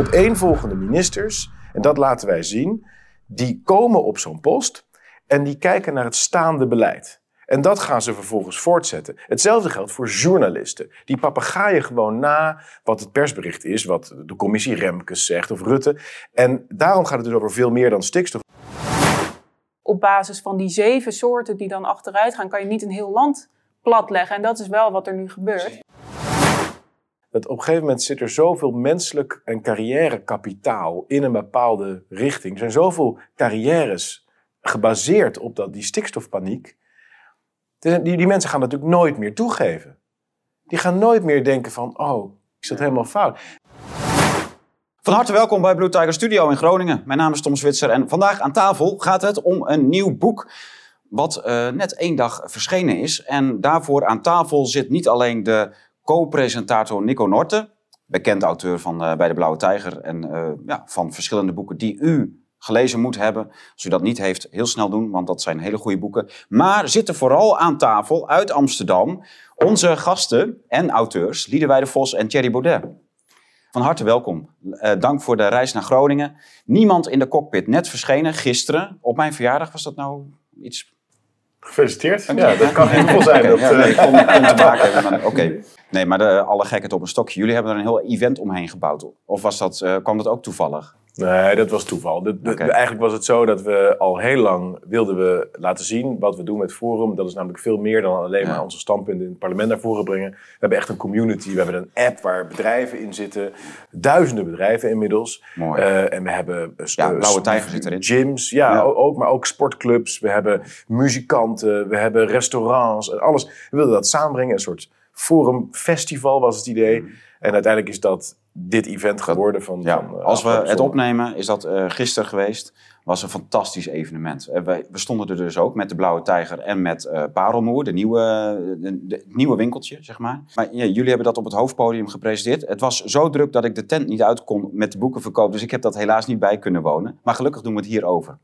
opeenvolgende ministers, en dat laten wij zien, die komen op zo'n post en die kijken naar het staande beleid. En dat gaan ze vervolgens voortzetten. Hetzelfde geldt voor journalisten. Die papegaaien gewoon na wat het persbericht is, wat de commissie Remkes zegt of Rutte. En daarom gaat het dus over veel meer dan stikstof. Op basis van die zeven soorten die dan achteruit gaan, kan je niet een heel land platleggen. En dat is wel wat er nu gebeurt. Dat op een gegeven moment zit er zoveel menselijk en carrièrekapitaal in een bepaalde richting. Er zijn zoveel carrières gebaseerd op dat, die stikstofpaniek. Die, die mensen gaan natuurlijk nooit meer toegeven. Die gaan nooit meer denken van, oh, ik zat helemaal fout. Van harte welkom bij Blue Tiger Studio in Groningen. Mijn naam is Tom Switzer en vandaag aan tafel gaat het om een nieuw boek wat uh, net één dag verschenen is. En daarvoor aan tafel zit niet alleen de co-presentator Nico Norte, bekend auteur van uh, Bij de Blauwe Tijger en uh, ja, van verschillende boeken die u gelezen moet hebben. Als u dat niet heeft, heel snel doen, want dat zijn hele goede boeken. Maar zitten vooral aan tafel uit Amsterdam onze gasten en auteurs Liederwijde Vos en Thierry Baudet. Van harte welkom. Uh, dank voor de reis naar Groningen. Niemand in de cockpit, net verschenen gisteren. Op mijn verjaardag was dat nou iets Gefeliciteerd. Ja, dat kan heel zijn. Dat, ja, nee, kon, kon te maken hebben. Oké. Nee, maar de, alle gekheid op een stokje. Jullie hebben er een heel event omheen gebouwd. Of was dat, uh, kwam dat ook toevallig? Nee, dat was toeval. De, de, okay. Eigenlijk was het zo dat we al heel lang wilden we laten zien wat we doen met Forum. Dat is namelijk veel meer dan alleen maar onze standpunten in het parlement naar voren brengen. We hebben echt een community. We hebben een app waar bedrijven in zitten. Duizenden bedrijven inmiddels. Mooi. Uh, en we hebben uh, ja, Blauwe Tijger zit erin. gyms, ja, ja, Ook, maar ook sportclubs. We hebben muzikanten, we hebben restaurants. Alles. We wilden dat samenbrengen. Een soort Forum Festival was het idee. Mm. En uiteindelijk is dat dit event geworden. Van, ja, van, uh, als we het opnemen, is dat uh, gisteren geweest. Was een fantastisch evenement. Uh, wij, we stonden er dus ook met de Blauwe Tijger en met Parelmoer, de nieuwe, de, de, het nieuwe winkeltje, zeg maar. Maar ja, jullie hebben dat op het hoofdpodium gepresenteerd. Het was zo druk dat ik de tent niet uit kon met de boekenverkoop. Dus ik heb dat helaas niet bij kunnen wonen. Maar gelukkig doen we het hier over.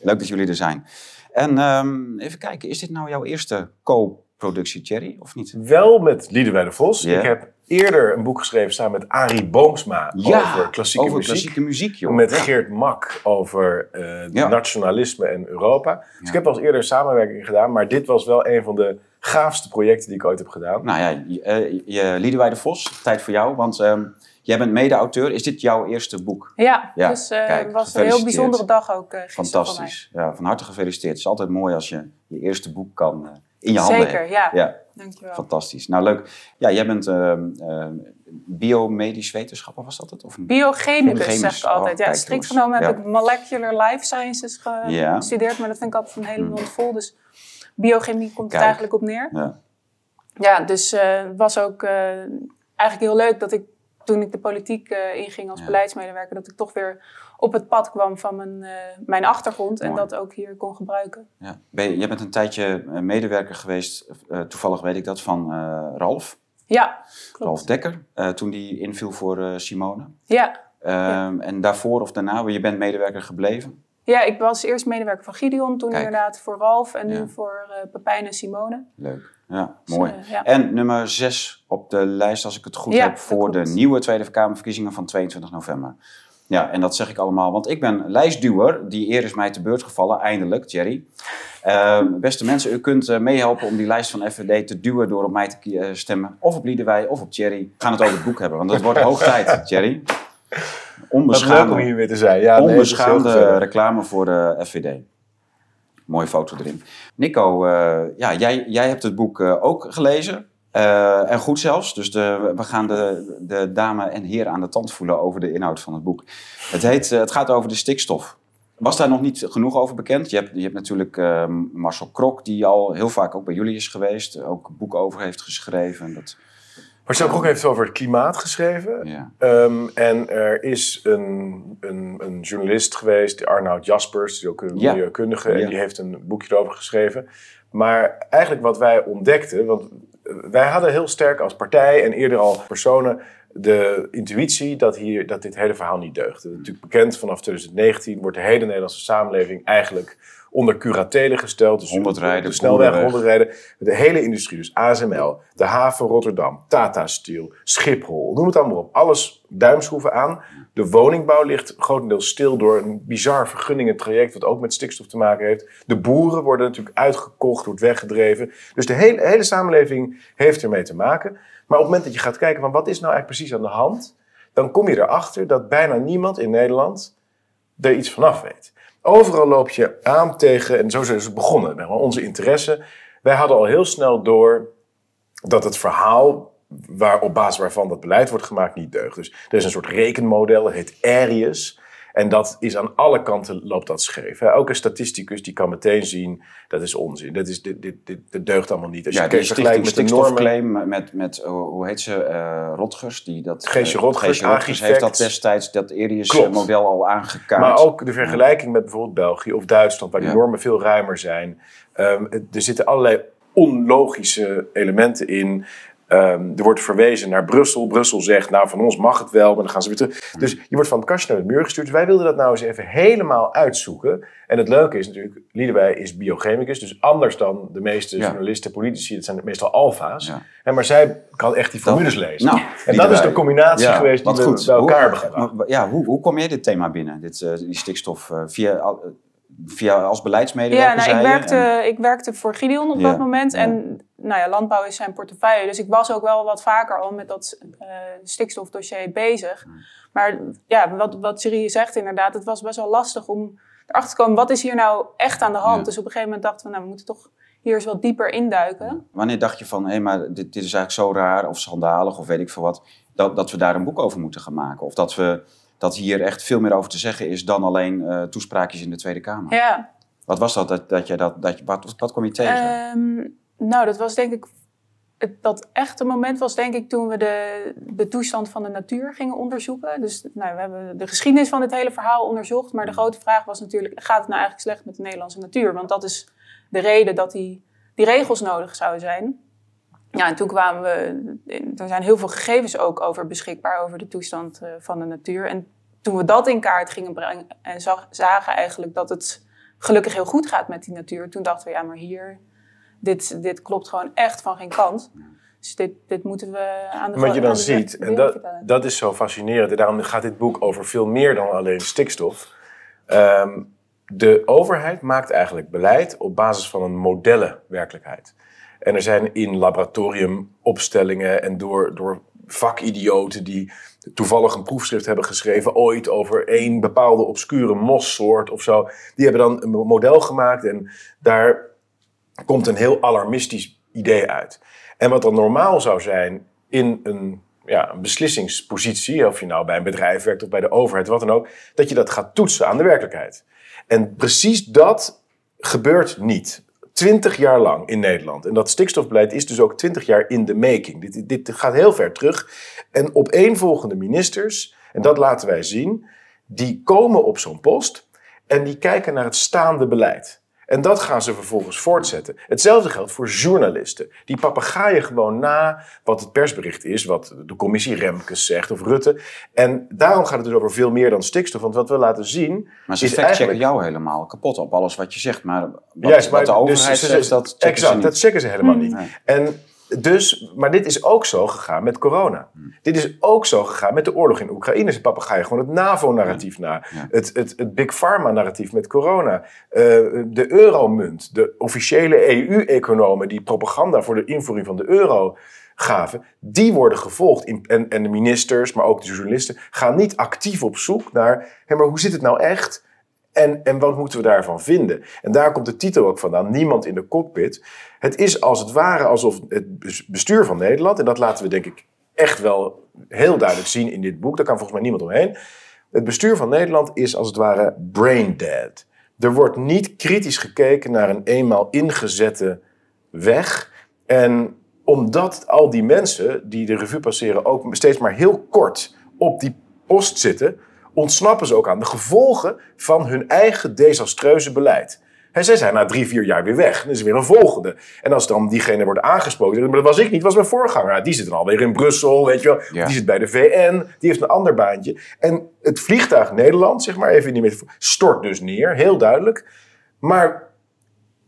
Leuk dat jullie er zijn. En um, even kijken, is dit nou jouw eerste co-productie, Thierry, of niet? Wel met Liederwijde Vos. Yeah. Ik heb eerder een boek geschreven samen met Arie Boomsma ja, over klassieke over muziek. Klassieke muziek joh. Met ja. Geert Mak over uh, ja. nationalisme en Europa. Dus ik heb al eens eerder samenwerking gedaan, maar dit was wel een van de gaafste projecten die ik ooit heb gedaan. Nou ja, uh, je, Liederwijde Vos, tijd voor jou, want um, jij bent mede-auteur. Is dit jouw eerste boek? Ja, ja. dus het uh, was een heel bijzondere dag ook Fantastisch, ja, van harte gefeliciteerd. Het is altijd mooi als je je eerste boek kan in je Zeker, handen Zeker, ja. Dankjewel. Fantastisch. Nou, leuk. Ja, jij bent uh, uh, biomedisch wetenschapper, was dat het? Of Biochemicus, zeg ik altijd. Oh, ja, strikt genomen heb ik molecular life sciences gestudeerd, ja. maar dat vind ik altijd een hele mond vol. Dus biochemie komt Kijk. het eigenlijk op neer. Ja, ja dus het uh, was ook eigenlijk heel leuk dat ik toen ik de politiek inging als beleidsmedewerker, dat ik toch weer op het pad kwam van mijn, uh, mijn achtergrond Mooi. en dat ook hier kon gebruiken. Ja. Ben je, jij bent een tijdje medewerker geweest, uh, toevallig weet ik dat, van uh, Ralf. Ja, klopt. Ralf Dekker, toen die inviel voor Simone. Ja. ja. En daarvoor of daarna, je bent medewerker gebleven? Ja, ik was eerst medewerker van Gideon, toen Kijk. inderdaad voor Ralf en ja. nu voor Pepijn en Simone. Leuk. Ja, mooi. Dus, ja. En nummer 6 op de lijst, als ik het goed heb, voor de nieuwe Tweede Kamerverkiezingen van 22 november. Ja, en dat zeg ik allemaal, want ik ben lijstduwer. Die eer is mij te beurt gevallen, eindelijk, Thierry. Uh, beste mensen, u kunt uh, meehelpen om die lijst van FVD te duwen door op mij te uh, stemmen. Of op Liederwij, of op Thierry. We gaan het over het boek hebben, want het wordt hoog tijd, Thierry. Onbeschaamde, om hier weer te zijn. Ja, onbeschaamde nee, reclame voor de FVD. Mooie foto erin. Nico, ja, jij, jij hebt het boek ook gelezen. Uh, en goed zelfs. Dus de, we gaan de, de dame en heer aan de tand voelen over de inhoud van het boek. Het, heet, uh, het gaat over de stikstof. Was daar nog niet genoeg over bekend? Je hebt, je hebt natuurlijk uh, Marcel Krok, die al heel vaak ook bij jullie is geweest. Ook een boek over heeft geschreven. Dat... Marcel Krok heeft over het klimaat geschreven. Ja. Um, en er is een, een, een, journalist geweest, Arnoud Jaspers, die ook een Ja. milieukundige. Ja. En die heeft een boekje erover geschreven. Maar eigenlijk wat wij ontdekten, want wij hadden heel sterk als partij en eerder al personen de intuïtie dat, dat dit hele verhaal niet deugt. Natuurlijk bekend vanaf 2019 wordt de hele Nederlandse samenleving eigenlijk onder curatele gesteld. Dus 100 op rijden, de snelweg, Boerenweg. 100 rijden. De hele industrie, dus ASML, de haven Rotterdam, Tata Steel, Schiphol, noem het allemaal op. Alles duimschroeven aan. De woningbouw ligt grotendeels stil door een bizar vergunningentraject, wat ook met stikstof te maken heeft. De boeren worden natuurlijk uitgekocht, wordt weggedreven. Dus de hele, hele samenleving heeft ermee te maken. Maar op het moment dat je gaat kijken van wat is nou eigenlijk precies aan de hand, dan kom je erachter dat bijna niemand in Nederland er iets vanaf weet. Overal loop je aan tegen, en zo is het begonnen, onze interesse. Wij hadden al heel snel door dat het verhaal waar, op basis waarvan dat beleid wordt gemaakt niet deugt. Dus er is een soort rekenmodel, dat heet Arius. En dat is aan alle kanten loopt dat scheef. Hè. Ook een statisticus die kan meteen zien, dat is onzin. Dat, is, dit, dit, dit, dit deugt allemaal niet. Als je Ja, die vergelijkt met de normen... stikstofclaim met, met eh, hoe heet ze, eh, Rotgers, die dat... Geesje eh, Rotgers, heeft dat destijds, dat. Erius-model al aangekaart. Maar ook de vergelijking met bijvoorbeeld België of Duitsland, waar Ja. normen veel ruimer zijn. Ehm, er zitten allerlei onlogische elementen in. Ehm, er wordt verwezen naar Brussel. Brussel zegt, nou van ons mag het wel, maar dan gaan ze weer terug. Dus je wordt van het kastje naar de muur gestuurd. Dus wij wilden dat nou eens even helemaal uitzoeken. En het leuke is natuurlijk, Liedewij is biochemicus. Dus anders dan de meeste Ja. journalisten, politici, dat zijn meestal alfa's. Ja. En maar zij kan echt die formules lezen. Nou, en dat is de combinatie Ja, geweest die we goed. bij elkaar Hoe- hebben gebracht. maar- Ja, hoe, hoe kom jij dit thema binnen, dit, eh, die stikstof? eh, via, eh, via als beleidsmedewerker, Ja, nou, ik, werkte, En- ik werkte voor Gideon op Ja, dat moment. ja. En nou ja, landbouw is zijn portefeuille. Dus ik was ook wel wat vaker al met dat eh, stikstofdossier bezig. Maar ja, wat, wat Siri zegt inderdaad, het was best wel lastig om erachter te komen... wat is hier nou echt aan de hand? Ja. Dus op een gegeven moment dachten we, nou, we moeten toch hier eens wat dieper induiken. Wanneer dacht je van, hé, maar dit, dit is eigenlijk zo raar of schandalig of weet ik veel wat, dat, dat we daar een boek over moeten gaan maken? Of dat, we, dat hier echt veel meer over te zeggen is dan alleen eh, toespraakjes in de Tweede Kamer? Ja, Wat was dat? dat, dat, je dat, dat je, wat, wat kwam je tegen? Ehm, nou, dat was denk ik. Het, dat echte moment was denk ik toen we de, de toestand van de natuur gingen onderzoeken. Dus nou, we hebben de geschiedenis van dit hele verhaal onderzocht. Maar de grote vraag was natuurlijk: gaat het nou eigenlijk slecht met de Nederlandse natuur? Want dat is de reden dat die, die regels nodig zouden zijn. Ja, en toen kwamen we. Er zijn heel veel gegevens ook over beschikbaar over de toestand eh, van de natuur. En toen we dat in kaart gingen brengen en zag, zagen eigenlijk dat het gelukkig heel goed gaat met die natuur. Toen dachten we, ja, maar hier, dit, dit klopt gewoon echt van geen kant. Dus dit, dit moeten we aan de Wat je dan ziet, en dat, dat is zo fascinerend. En daarom gaat dit boek over veel meer dan alleen stikstof. Ehm, de overheid maakt eigenlijk beleid op basis van een modellenwerkelijkheid. En er zijn in laboratoriumopstellingen en door, door vakidioten die toevallig een proefschrift hebben geschreven ooit over één bepaalde obscure mossoort of zo. Die hebben dan een model gemaakt en daar komt een heel alarmistisch idee uit. En wat dan normaal zou zijn in een, ja, een beslissingspositie, of je nou bij een bedrijf werkt of bij de overheid, wat dan ook, dat je dat gaat toetsen aan de werkelijkheid. En precies dat gebeurt niet. Twintig jaar lang in Nederland. En dat stikstofbeleid is dus ook twintig jaar in de making. Dit, dit gaat heel ver terug. En opeenvolgende ministers, en dat laten wij zien, die komen op zo'n post en die kijken naar het staande beleid. En dat gaan ze vervolgens voortzetten. Hetzelfde geldt voor journalisten. Die papegaaien gewoon na wat het persbericht is, wat de commissie Remkes zegt of Rutte. En daarom gaat het dus over veel meer dan stikstof. Want wat we laten zien. maar ze is factchecken eigenlijk- jou helemaal kapot op alles wat je zegt. Maar wat, Juist, wat de dus overheid zegt, dat checken Exact, ze dat niet. checken ze helemaal niet. Nee. En dus, maar dit is ook zo gegaan met corona. Hmm. Dit is ook zo gegaan met de oorlog in Oekraïne. Ze papegaaien gewoon het NAVO-narratief na. Ja. Het, het, het Big Pharma-narratief met corona. Eh, de euromunt. De officiële EU-economen die propaganda voor de invoering van de euro gaven. Die worden gevolgd. In, en, en de ministers, maar ook de journalisten, gaan niet actief op zoek naar... Hé, maar hoe zit het nou echt? En, en wat moeten we daarvan vinden? En daar komt de titel ook vandaan, Niemand in de cockpit. Het is als het ware alsof het bes- bestuur van Nederland... en dat laten we denk ik echt wel heel duidelijk zien in dit boek... daar kan volgens mij niemand omheen. Het bestuur van Nederland is als het ware brain dead. Er wordt niet kritisch gekeken naar een eenmaal ingezette weg. En omdat al die mensen die de revue passeren ook steeds maar heel kort op die post zitten, ontsnappen ze ook aan de gevolgen van hun eigen desastreuze beleid. En zij zijn na drie, vier jaar weer weg. Dan is er weer een volgende. En als dan diegene wordt aangesproken, maar dat was ik niet, dat was mijn voorganger. Die zit dan alweer in Brussel, weet je wel. Ja. Die zit bij de VN, die heeft een ander baantje. En het vliegtuig Nederland, zeg maar even in die metafoor, stort dus neer, heel duidelijk. Maar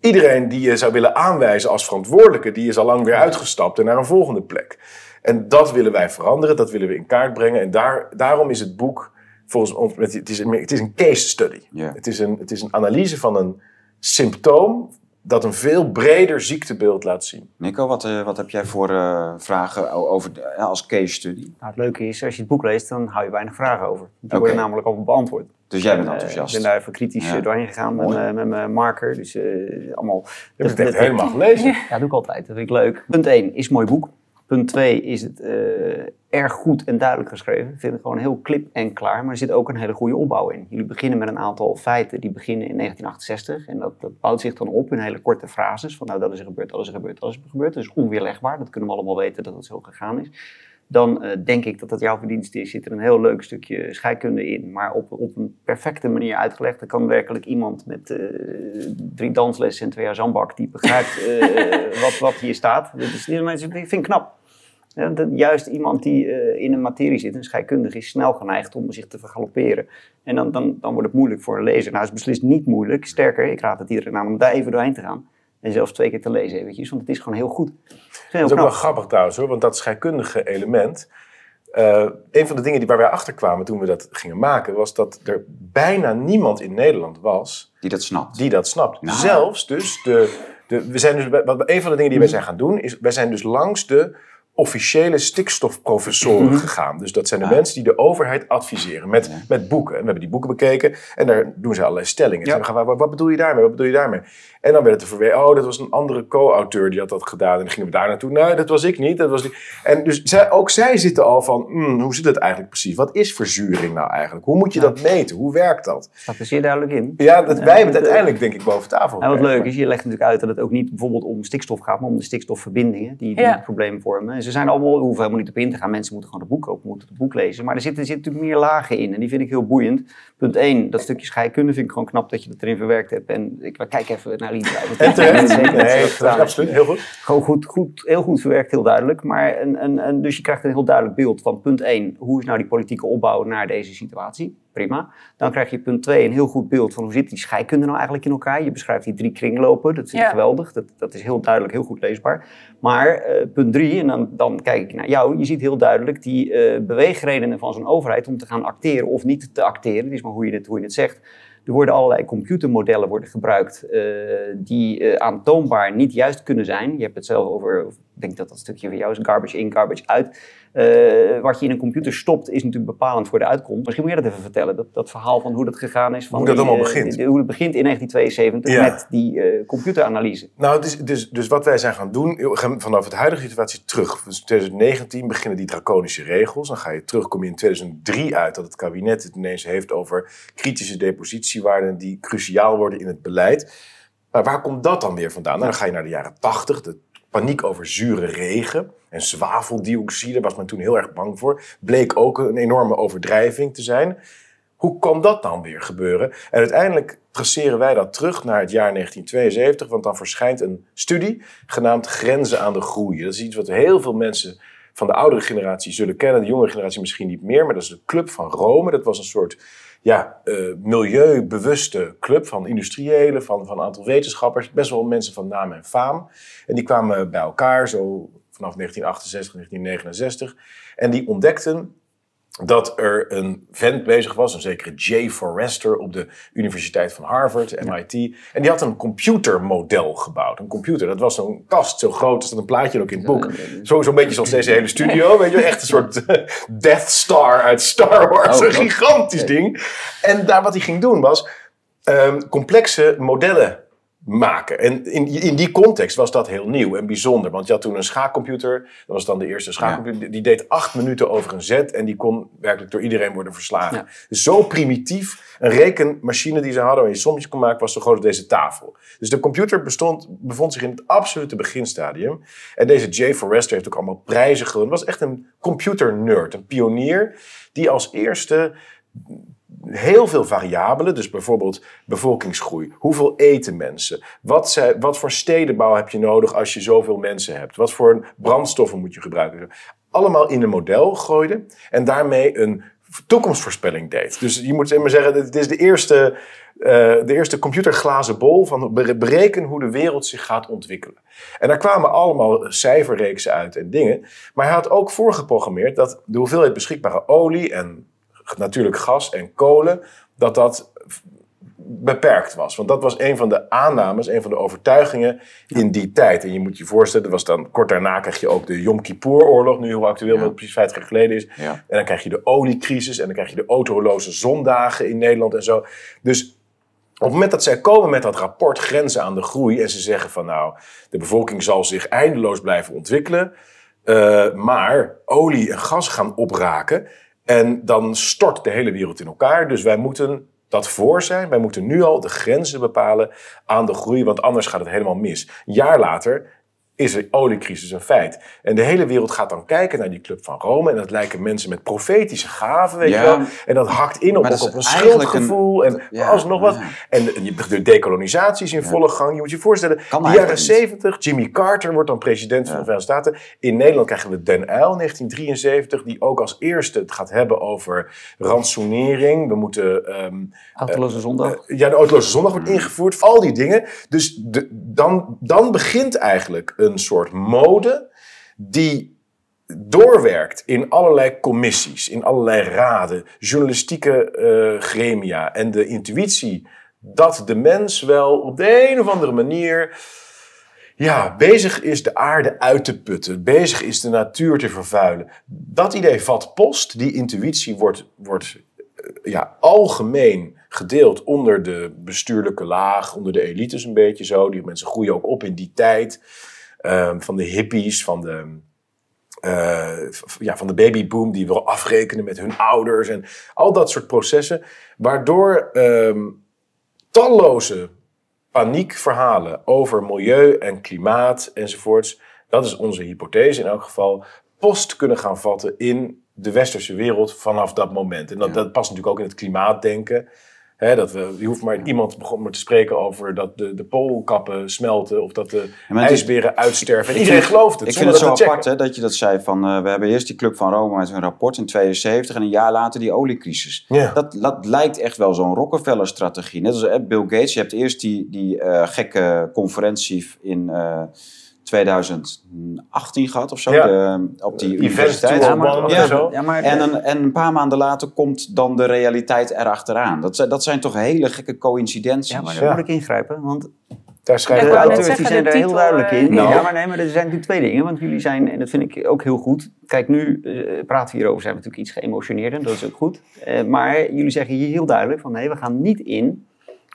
iedereen die je zou willen aanwijzen als verantwoordelijke, die is al lang weer uitgestapt en naar een volgende plek. En dat willen wij veranderen, dat willen we in kaart brengen. En daar, daarom is het boek, volgens ons, het is een, het is een case study. Ja. Het, is een, het is een analyse van een symptoom dat een veel breder ziektebeeld laat zien. Nico, wat, eh, wat heb jij voor eh, vragen over ja, als case study? Nou, het leuke is, als je het boek leest, dan hou je weinig vragen over. Die worden namelijk al beantwoord. Dus jij bent Eh, enthousiast. Ik ben daar even kritisch Ja. eh, doorheen gegaan met, Mooi. met mijn marker. Dus eh, allemaal... Je hebt het echt helemaal gelezen. Ja, dat doe ik altijd. Dat vind ik leuk. Punt 1 is een mooi boek. Punt 2 is het eh, erg goed en duidelijk geschreven. Ik vind het gewoon heel klip en klaar. Maar er zit ook een hele goede opbouw in. Jullie beginnen met een aantal feiten die beginnen in 1968. En dat, dat bouwt zich dan op in hele korte frases. Van nou, dat is er gebeurd, dat is er gebeurd, dat is er gebeurd. Dat is onweerlegbaar. Dat kunnen we allemaal weten dat het zo gegaan is. Dan eh, denk ik dat dat jouw verdienste is. Zit er een heel leuk stukje scheikunde in. Maar op, op een perfecte manier uitgelegd. Dan kan werkelijk iemand met eh, drie danslessen en twee jaar zandbak... die begrijpt eh, wat, wat hier staat. Dat is, dat vind ik knap. Ja, dat juist iemand die in een materie zit, een scheikundige, is snel geneigd om zich te vergalopperen. En dan, dan, dan wordt het moeilijk voor een lezer. Nou, het is beslist niet moeilijk. Sterker, ik raad het iedereen aan om daar even doorheen te gaan. En zelfs twee keer te lezen eventjes, want het is gewoon heel goed. Het is heel Dat is ook wel grappig trouwens hoor, want dat scheikundige element. eh, een van de dingen die, waar wij achter kwamen toen we dat gingen maken, was dat er bijna niemand in Nederland was Die dat snapt. die dat snapt. Nou. Zelfs dus de, de. We zijn dus. Wat, een van de dingen die wij zijn gaan doen, is wij zijn dus langs de officiële stikstofprofessoren gegaan. Dus dat zijn de Ah. mensen die de overheid adviseren met, Ja. met boeken. En we hebben die boeken bekeken en daar doen ze allerlei stellingen. Ja. En we gaan, wat, wat bedoel je daarmee? Wat bedoel je daarmee? En dan werd het er verwezen, oh, dat was een andere co-auteur die had dat gedaan. En dan gingen we daar naartoe. Nee, dat was ik niet. Dat was die. En dus zij, ook zij zitten al van, hmm, hoe zit het eigenlijk precies? Wat is verzuring nou eigenlijk? Hoe moet je dat meten? Hoe werkt dat? staat er zeer duidelijk in. Ja, dat, wij hebben het dat- uiteindelijk denk ik boven tafel En wat leuk is, je legt natuurlijk uit dat het ook niet bijvoorbeeld om stikstof gaat, maar om de stikstofverbindingen die, die Ja. het probleem vormen. Ze zijn allemaal, we hoeven helemaal niet op in te gaan. Mensen moeten gewoon het boek kopen, moeten het boek lezen. Maar er zitten, er zitten natuurlijk meer lagen in en die vind ik heel boeiend. Punt 1, dat stukje scheikunde vind ik gewoon knap dat je dat erin verwerkt hebt. En ik kijk even naar Lien. En terecht. Zeker dat ze Nee, dat gedaan heeft. absoluut. Heel goed. Gewoon goed, goed, heel goed verwerkt, heel duidelijk. Maar een, een, een, dus je krijgt een heel duidelijk beeld van punt 1. Hoe is nou die politieke opbouw naar deze situatie? Prima. Dan krijg je punt 2 een heel goed beeld van hoe zit die scheikunde nou eigenlijk in elkaar. Je beschrijft die drie kringlopen. Dat vind ik Ja. geweldig. Dat, dat is heel duidelijk, heel goed leesbaar. Maar eh, punt 3, en dan, dan kijk ik naar jou. Je ziet heel duidelijk die eh, beweegredenen van zo'n overheid om te gaan acteren of niet te acteren. Het is maar hoe je het, hoe je het zegt. Er worden allerlei computermodellen worden gebruikt eh, die aantoonbaar niet juist kunnen zijn. Je hebt het zelf over, of ik denk dat dat stukje van jou is, garbage in, garbage uit. Eh, wat je in een computer stopt is natuurlijk bepalend voor de uitkomst. Misschien moet jij dat even vertellen, dat, dat verhaal van hoe dat gegaan is. Van Hoe dat die, allemaal eh, begint. hoe het begint in 1972 Ja. met die eh, computeranalyse. Nou, is, dus, dus wat wij zijn gaan doen, we gaan vanaf de huidige situatie terug. Dus in 2019 beginnen die draconische regels. Dan ga je terug, kom je in 2003 uit dat het kabinet het ineens heeft over kritische depositiewaarden die cruciaal worden in het beleid. Maar waar komt dat dan weer vandaan? Nou, dan ga je naar de jaren 80, de paniek over zure regen en zwaveldioxide, was men toen heel erg bang voor. Bleek ook een enorme overdrijving te zijn. Hoe kan dat dan weer gebeuren? En uiteindelijk traceren wij dat terug naar het jaar 1972, want dan verschijnt een studie genaamd Grenzen aan de Groei. Dat is iets wat heel veel mensen van de oudere generatie zullen kennen, de jongere generatie misschien niet meer, maar dat is de Club van Rome. Dat was een soort ja, eh, milieubewuste club van industriëlen, van, van een aantal wetenschappers, best wel mensen van naam en faam. En die kwamen bij elkaar zo vanaf 1968, 1969. En die ontdekten dat er een vent bezig was, een zekere Jay Forrester op de Universiteit van Harvard, MIT. En die had een computermodel gebouwd. Een computer, dat was zo'n kast zo groot, er staat een plaatje ook in het boek. Zo- Zo'n beetje zoals deze hele studio, weet je, echt een soort eh, Death Star uit Star Wars. Oh, een wat- gigantisch ding. En daar wat hij ging doen was ehm, complexe modellen maken. En in, in die context was dat heel nieuw en bijzonder. Want je had toen een schaakcomputer. Dat was dan de eerste schaakcomputer. Die deed acht minuten over een zet. En die kon werkelijk door iedereen worden verslagen. Ja. Dus zo primitief. Een rekenmachine die ze hadden, waar je sommetjes kon maken, was zo groot als deze tafel. Dus de computer bestond, bevond zich in het absolute beginstadium. En deze Jay Forrester heeft ook allemaal prijzen gewonnen. Was echt een computernerd, een pionier. Die als eerste heel veel variabelen. Dus bijvoorbeeld bevolkingsgroei. Hoeveel eten mensen? Wat, wat voor stedenbouw heb je nodig als je zoveel mensen hebt? Wat voor brandstoffen moet je gebruiken? Allemaal in een model gooide. En daarmee een toekomstvoorspelling deed. Dus je moet zeggen, het is de eerste, eh, de eerste computerglazen bol van bere- bereken hoe de wereld zich gaat ontwikkelen. En daar kwamen allemaal cijferreeksen uit en dingen. Maar hij had ook voorgeprogrammeerd dat de hoeveelheid beschikbare olie en natuurlijk gas en kolen, dat dat beperkt was. Want dat was een van de aannames, een van de overtuigingen in die tijd. En je moet je voorstellen, was dan, kort daarna krijg je ook de Yom Kippur-oorlog, nu heel actueel, Ja. wat precies 50 jaar geleden is. Ja. En dan krijg je de oliecrisis en dan krijg je de autoloze zondagen in Nederland en zo. Dus op het moment dat zij komen met dat rapport Grenzen aan de Groei en ze zeggen van nou, de bevolking zal zich eindeloos blijven ontwikkelen, eh, maar olie en gas gaan opraken en dan stort de hele wereld in elkaar. Dus wij moeten dat voor zijn. Wij moeten nu al de grenzen bepalen aan de groei, want anders gaat het helemaal mis. Een jaar later is de oliecrisis een feit. En de hele wereld gaat dan kijken naar die Club van Rome. En dat lijken mensen met profetische gaven, weet Ja. je wel. En dat hakt in op, ook op een eigenlijk schuldgevoel. En Ja, alsnog wat. ja. En de, de decolonisatie is in volle gang. Je moet je voorstellen, de jaren. 70, Jimmy Carter wordt dan president van de Verenigde Staten. In Nederland krijgen we Den Uyl, 1973, die ook als eerste het gaat hebben over rantsoenering. We moeten... ehm, Autoloze zondag. ja, de autoloze zondag wordt ingevoerd. Al die dingen. Dus de, dan, dan begint eigenlijk een soort mode die doorwerkt in allerlei commissies, in allerlei raden, journalistieke eh, gremia. En de intuïtie dat de mens wel op de een of andere manier ja, bezig is de aarde uit te putten, bezig is de natuur te vervuilen. Dat idee vat post, die intuïtie wordt, wordt eh, ja, algemeen gedeeld onder de bestuurlijke laag, onder de elites een beetje zo. Die mensen groeien ook op in die tijd. Ehm, van de hippies, van de, eh, ja, van de babyboom die wil afrekenen met hun ouders en al dat soort processen. Waardoor ehm, talloze paniekverhalen over milieu en klimaat enzovoorts, dat is onze hypothese in elk geval, post kunnen gaan vatten in de westerse wereld vanaf dat moment. En dat, dat past natuurlijk ook in het klimaatdenken. Hè, dat we, je hoeft maar iemand begon maar te spreken over dat de, de poolkappen smelten of dat de is- ijsberen uitsterven. En iedereen gelooft het. Ik vind het zo apart hè, dat je dat zei van eh, we hebben eerst die Club van Rome met hun rapport in 72 en een jaar later die oliecrisis. Ja. Dat, dat lijkt echt wel zo'n Rockefeller-strategie. Net als eh, Bill Gates. Je hebt eerst die, die eh, gekke conferentie in 2018 gehad of zo. Ja. de- op die universiteit. to Ja, maar, One Ja. en zo. ja, maar En een, en een paar maanden later komt dan de realiteit erachteraan. Dat, zijn- dat zijn toch hele gekke coïncidenties. ja, maar daar Ja. moet ik ingrijpen. Want Daar schrijft Ik de auteurs die zijn de daar heel duidelijk eh, in. Nou. Ja, maar nee, maar er zijn natuurlijk twee dingen. Want jullie zijn, en dat vind ik ook heel goed. Kijk, nu eh, praten we hierover, zijn we natuurlijk iets geëmotioneerder. Dat is ook goed. Eh, maar jullie zeggen hier heel duidelijk van nee, we gaan niet in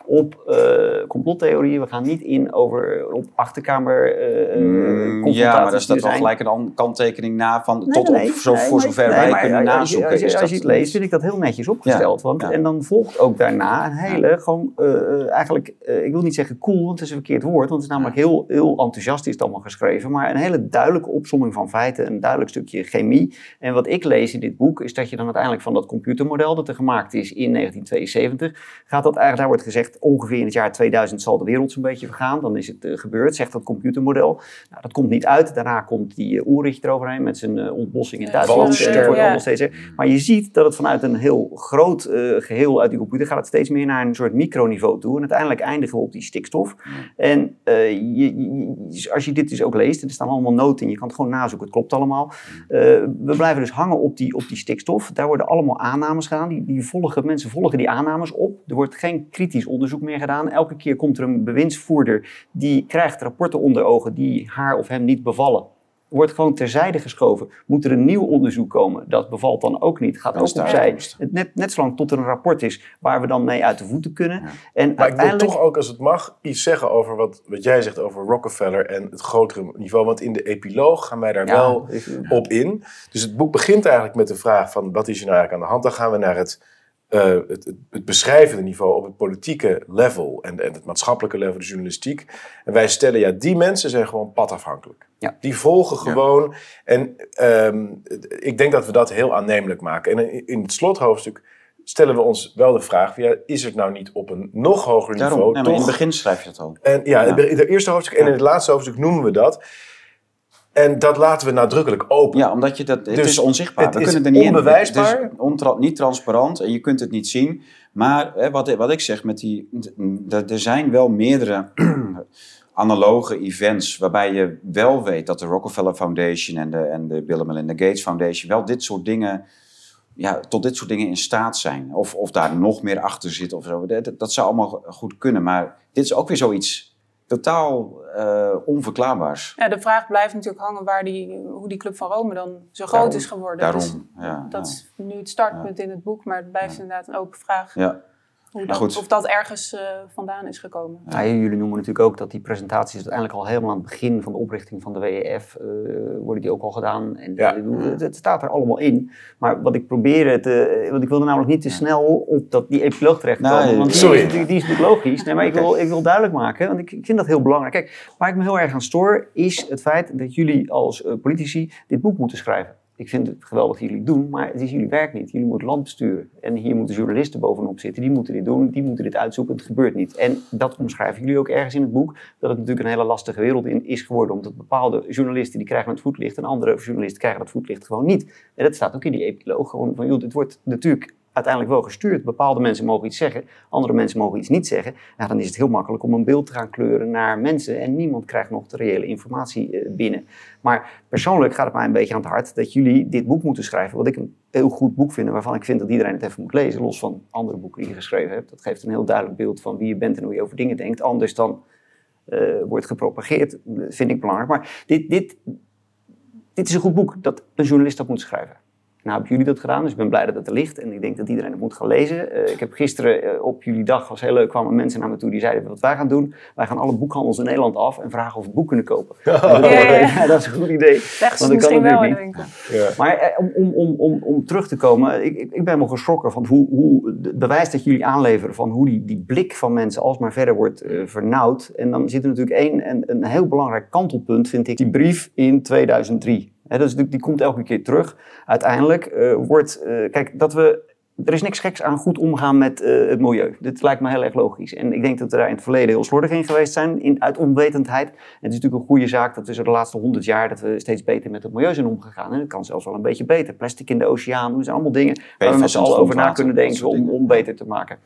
op eh, complottheorieën. We gaan niet in over op achterkamer eh Mm, ja, maar daar staat wel gelijk een an- kanttekening na van Nee, tot nee, op, zo, nee, voor zover wij kunnen als je- nazoeken. Als je, als je het leest, vind ik dat heel netjes opgesteld. want, ja. En dan volgt ook daarna een hele, gewoon eh, eigenlijk, ik wil niet zeggen cool, want het is een verkeerd woord. Want het is namelijk heel, heel enthousiast is het allemaal geschreven. Maar een hele duidelijke opsomming van feiten, een duidelijk stukje chemie. En wat ik lees in dit boek, is dat je dan uiteindelijk van dat computermodel dat er gemaakt is in 1972, gaat dat eigenlijk, daar wordt gezegd, ongeveer in het jaar 2000 zal de wereld zo'n beetje vergaan. Dan is het eh, gebeurd, zegt dat computermodel. Nou, dat komt niet uit. Daarna komt die uh, Ulrich eroverheen met zijn eh, ontbossing in Duitsland. Het wordt Ja. allemaal steeds erger. Maar je ziet dat het vanuit een heel groot eh, geheel uit die computer gaat het steeds meer naar een soort microniveau toe. En uiteindelijk eindigen we op die stikstof. En eh, je, je- je- als je dit dus ook leest, en er staan allemaal noten in, je kan het gewoon nazoeken, het klopt allemaal. Eh, we blijven dus hangen op die, op die stikstof. Daar worden allemaal aannames gedaan. Die, die volgen, mensen volgen die aannames op. Er wordt geen kritisch onderzoek meer gedaan. Elke keer komt er een bewindsvoerder die krijgt rapporten onder ogen die haar of hem niet bevallen. Wordt gewoon terzijde geschoven. Moet er een nieuw onderzoek komen? Dat bevalt dan ook niet. Gaat ook de opzij. Het Net, net zolang tot er een rapport is waar we dan mee uit de voeten kunnen. En Maar ik wil uiteindelijk... toch ook, als het mag, iets zeggen over wat, wat jij zegt over Rockefeller en het grotere niveau. Want in de epiloog gaan wij daar Ja, wel op in. Dus het boek begint eigenlijk met de vraag van wat is er nou eigenlijk aan de hand. Dan gaan we naar het, eh, het, beschrijvende niveau op het politieke level en, en het maatschappelijke level, de journalistiek. En wij stellen, ja, die mensen zijn gewoon padafhankelijk. Ja. Die volgen gewoon. En ehm, ik denk dat we dat heel aannemelijk maken. En in, het slothoofdstuk stellen we ons wel de vraag, ja, is het nou niet op een nog hoger Daarom, niveau nee, maar in het begin schrijf je dat al. en ja, Ja. in het eerste hoofdstuk en in het laatste hoofdstuk noemen we dat. En dat laten we nadrukkelijk open. Ja, omdat je dat, het Dus is onzichtbaar. het we is kunnen er niet in. onbewijsbaar. Het is niet transparant en je kunt het niet zien. Maar hè, wat, wat ik zeg met die... Er zijn wel meerdere analoge events waarbij je wel weet dat de Rockefeller Foundation en de, en de Bill and Melinda Gates Foundation wel dit soort dingen... Ja, tot dit soort dingen in staat zijn. Of, of daar nog meer achter zit of zo. Dat, dat zou allemaal goed kunnen. Maar dit is ook weer zoiets totaal eh, onverklaarbaars. Ja, de vraag blijft natuurlijk hangen waar die, hoe die Club van Rome dan zo groot Daarom, is geworden. Dus Daarom, ja. dat ja. is nu het startpunt in het boek, maar het blijft inderdaad een open vraag ja. Hoe Maar dat, goed. of dat ergens eh, vandaan is gekomen. Ja, jullie noemen natuurlijk ook dat die presentaties uiteindelijk al helemaal aan het begin van de oprichting van de WEF eh, worden die ook al gedaan. En Ja. bedoel, het, het staat er allemaal in. Maar wat ik probeerde te, want ik wilde namelijk niet te snel op dat, die epiloog terechtkomen. Nee, want die, sorry. Is, die, die is natuurlijk logisch. Nee, maar ik wil, ik wil duidelijk maken, want ik, ik vind dat heel belangrijk. Kijk, waar ik me heel erg aan stoor, is het feit dat jullie als eh, politici dit boek moeten schrijven. Ik vind het geweldig dat jullie doen, maar het is jullie werk niet. Jullie moeten land besturen. En hier moeten journalisten bovenop zitten. Die moeten dit doen, die moeten dit uitzoeken. Het gebeurt niet. En dat omschrijven jullie ook ergens in het boek. Dat het natuurlijk een hele lastige wereld in is geworden. Omdat bepaalde journalisten die krijgen het voetlicht. En andere journalisten krijgen dat voetlicht gewoon niet. En dat staat ook in die epiloog. Gewoon van, joh, het wordt natuurlijk uiteindelijk wel gestuurd. Bepaalde mensen mogen iets zeggen, andere mensen mogen iets niet zeggen. Nou, dan is het heel makkelijk om een beeld te gaan kleuren naar mensen en niemand krijgt nog de reële informatie eh, binnen. Maar persoonlijk gaat het mij een beetje aan het hart dat jullie dit boek moeten schrijven, wat ik een heel goed boek vind waarvan ik vind dat iedereen het even moet lezen, los van andere boeken die je geschreven hebt. Dat geeft een heel duidelijk beeld van wie je bent en hoe je over dingen denkt, anders dan eh, wordt gepropageerd, Dat vind ik belangrijk. Maar dit, dit, dit is een goed boek dat een journalist dat moet schrijven. Nou hebben jullie dat gedaan, dus ik ben blij dat het er ligt. En ik denk dat iedereen het moet gaan lezen. Eh, ik heb gisteren eh, op jullie dag, was heel leuk, kwamen mensen naar me toe die zeiden wat wij gaan doen. Wij gaan alle boekhandels in Nederland af en vragen of we het boek kunnen kopen. En Ja, ja, ja. ja, dat is een goed idee. Want ik kan misschien wel in natuurlijk de niet. winkel. Ja. Maar eh, om, om, om, om, om terug te komen, ik, ik, ik ben wel geschrokken van hoe, hoe het bewijs dat jullie aanleveren van hoe die, die blik van mensen alsmaar verder wordt vernauwd. En dan zit er natuurlijk één, een, een heel belangrijk kantelpunt, vind ik, die brief in 2003. Natuurlijk- die komt elke keer terug. Uiteindelijk eh, wordt, eh, kijk, dat we er is niks geks aan goed omgaan met eh, het milieu. Dit lijkt me heel erg logisch. En ik denk dat we daar in het verleden heel slordig in geweest zijn, in, uit onwetendheid. En het is natuurlijk een goede zaak dat we zo de laatste honderd jaar dat we steeds beter met het milieu zijn omgegaan. En het kan zelfs wel een beetje beter. Plastic in de oceaan, dat zijn allemaal dingen waar we met z'n allen over na kunnen denken om, om beter te maken.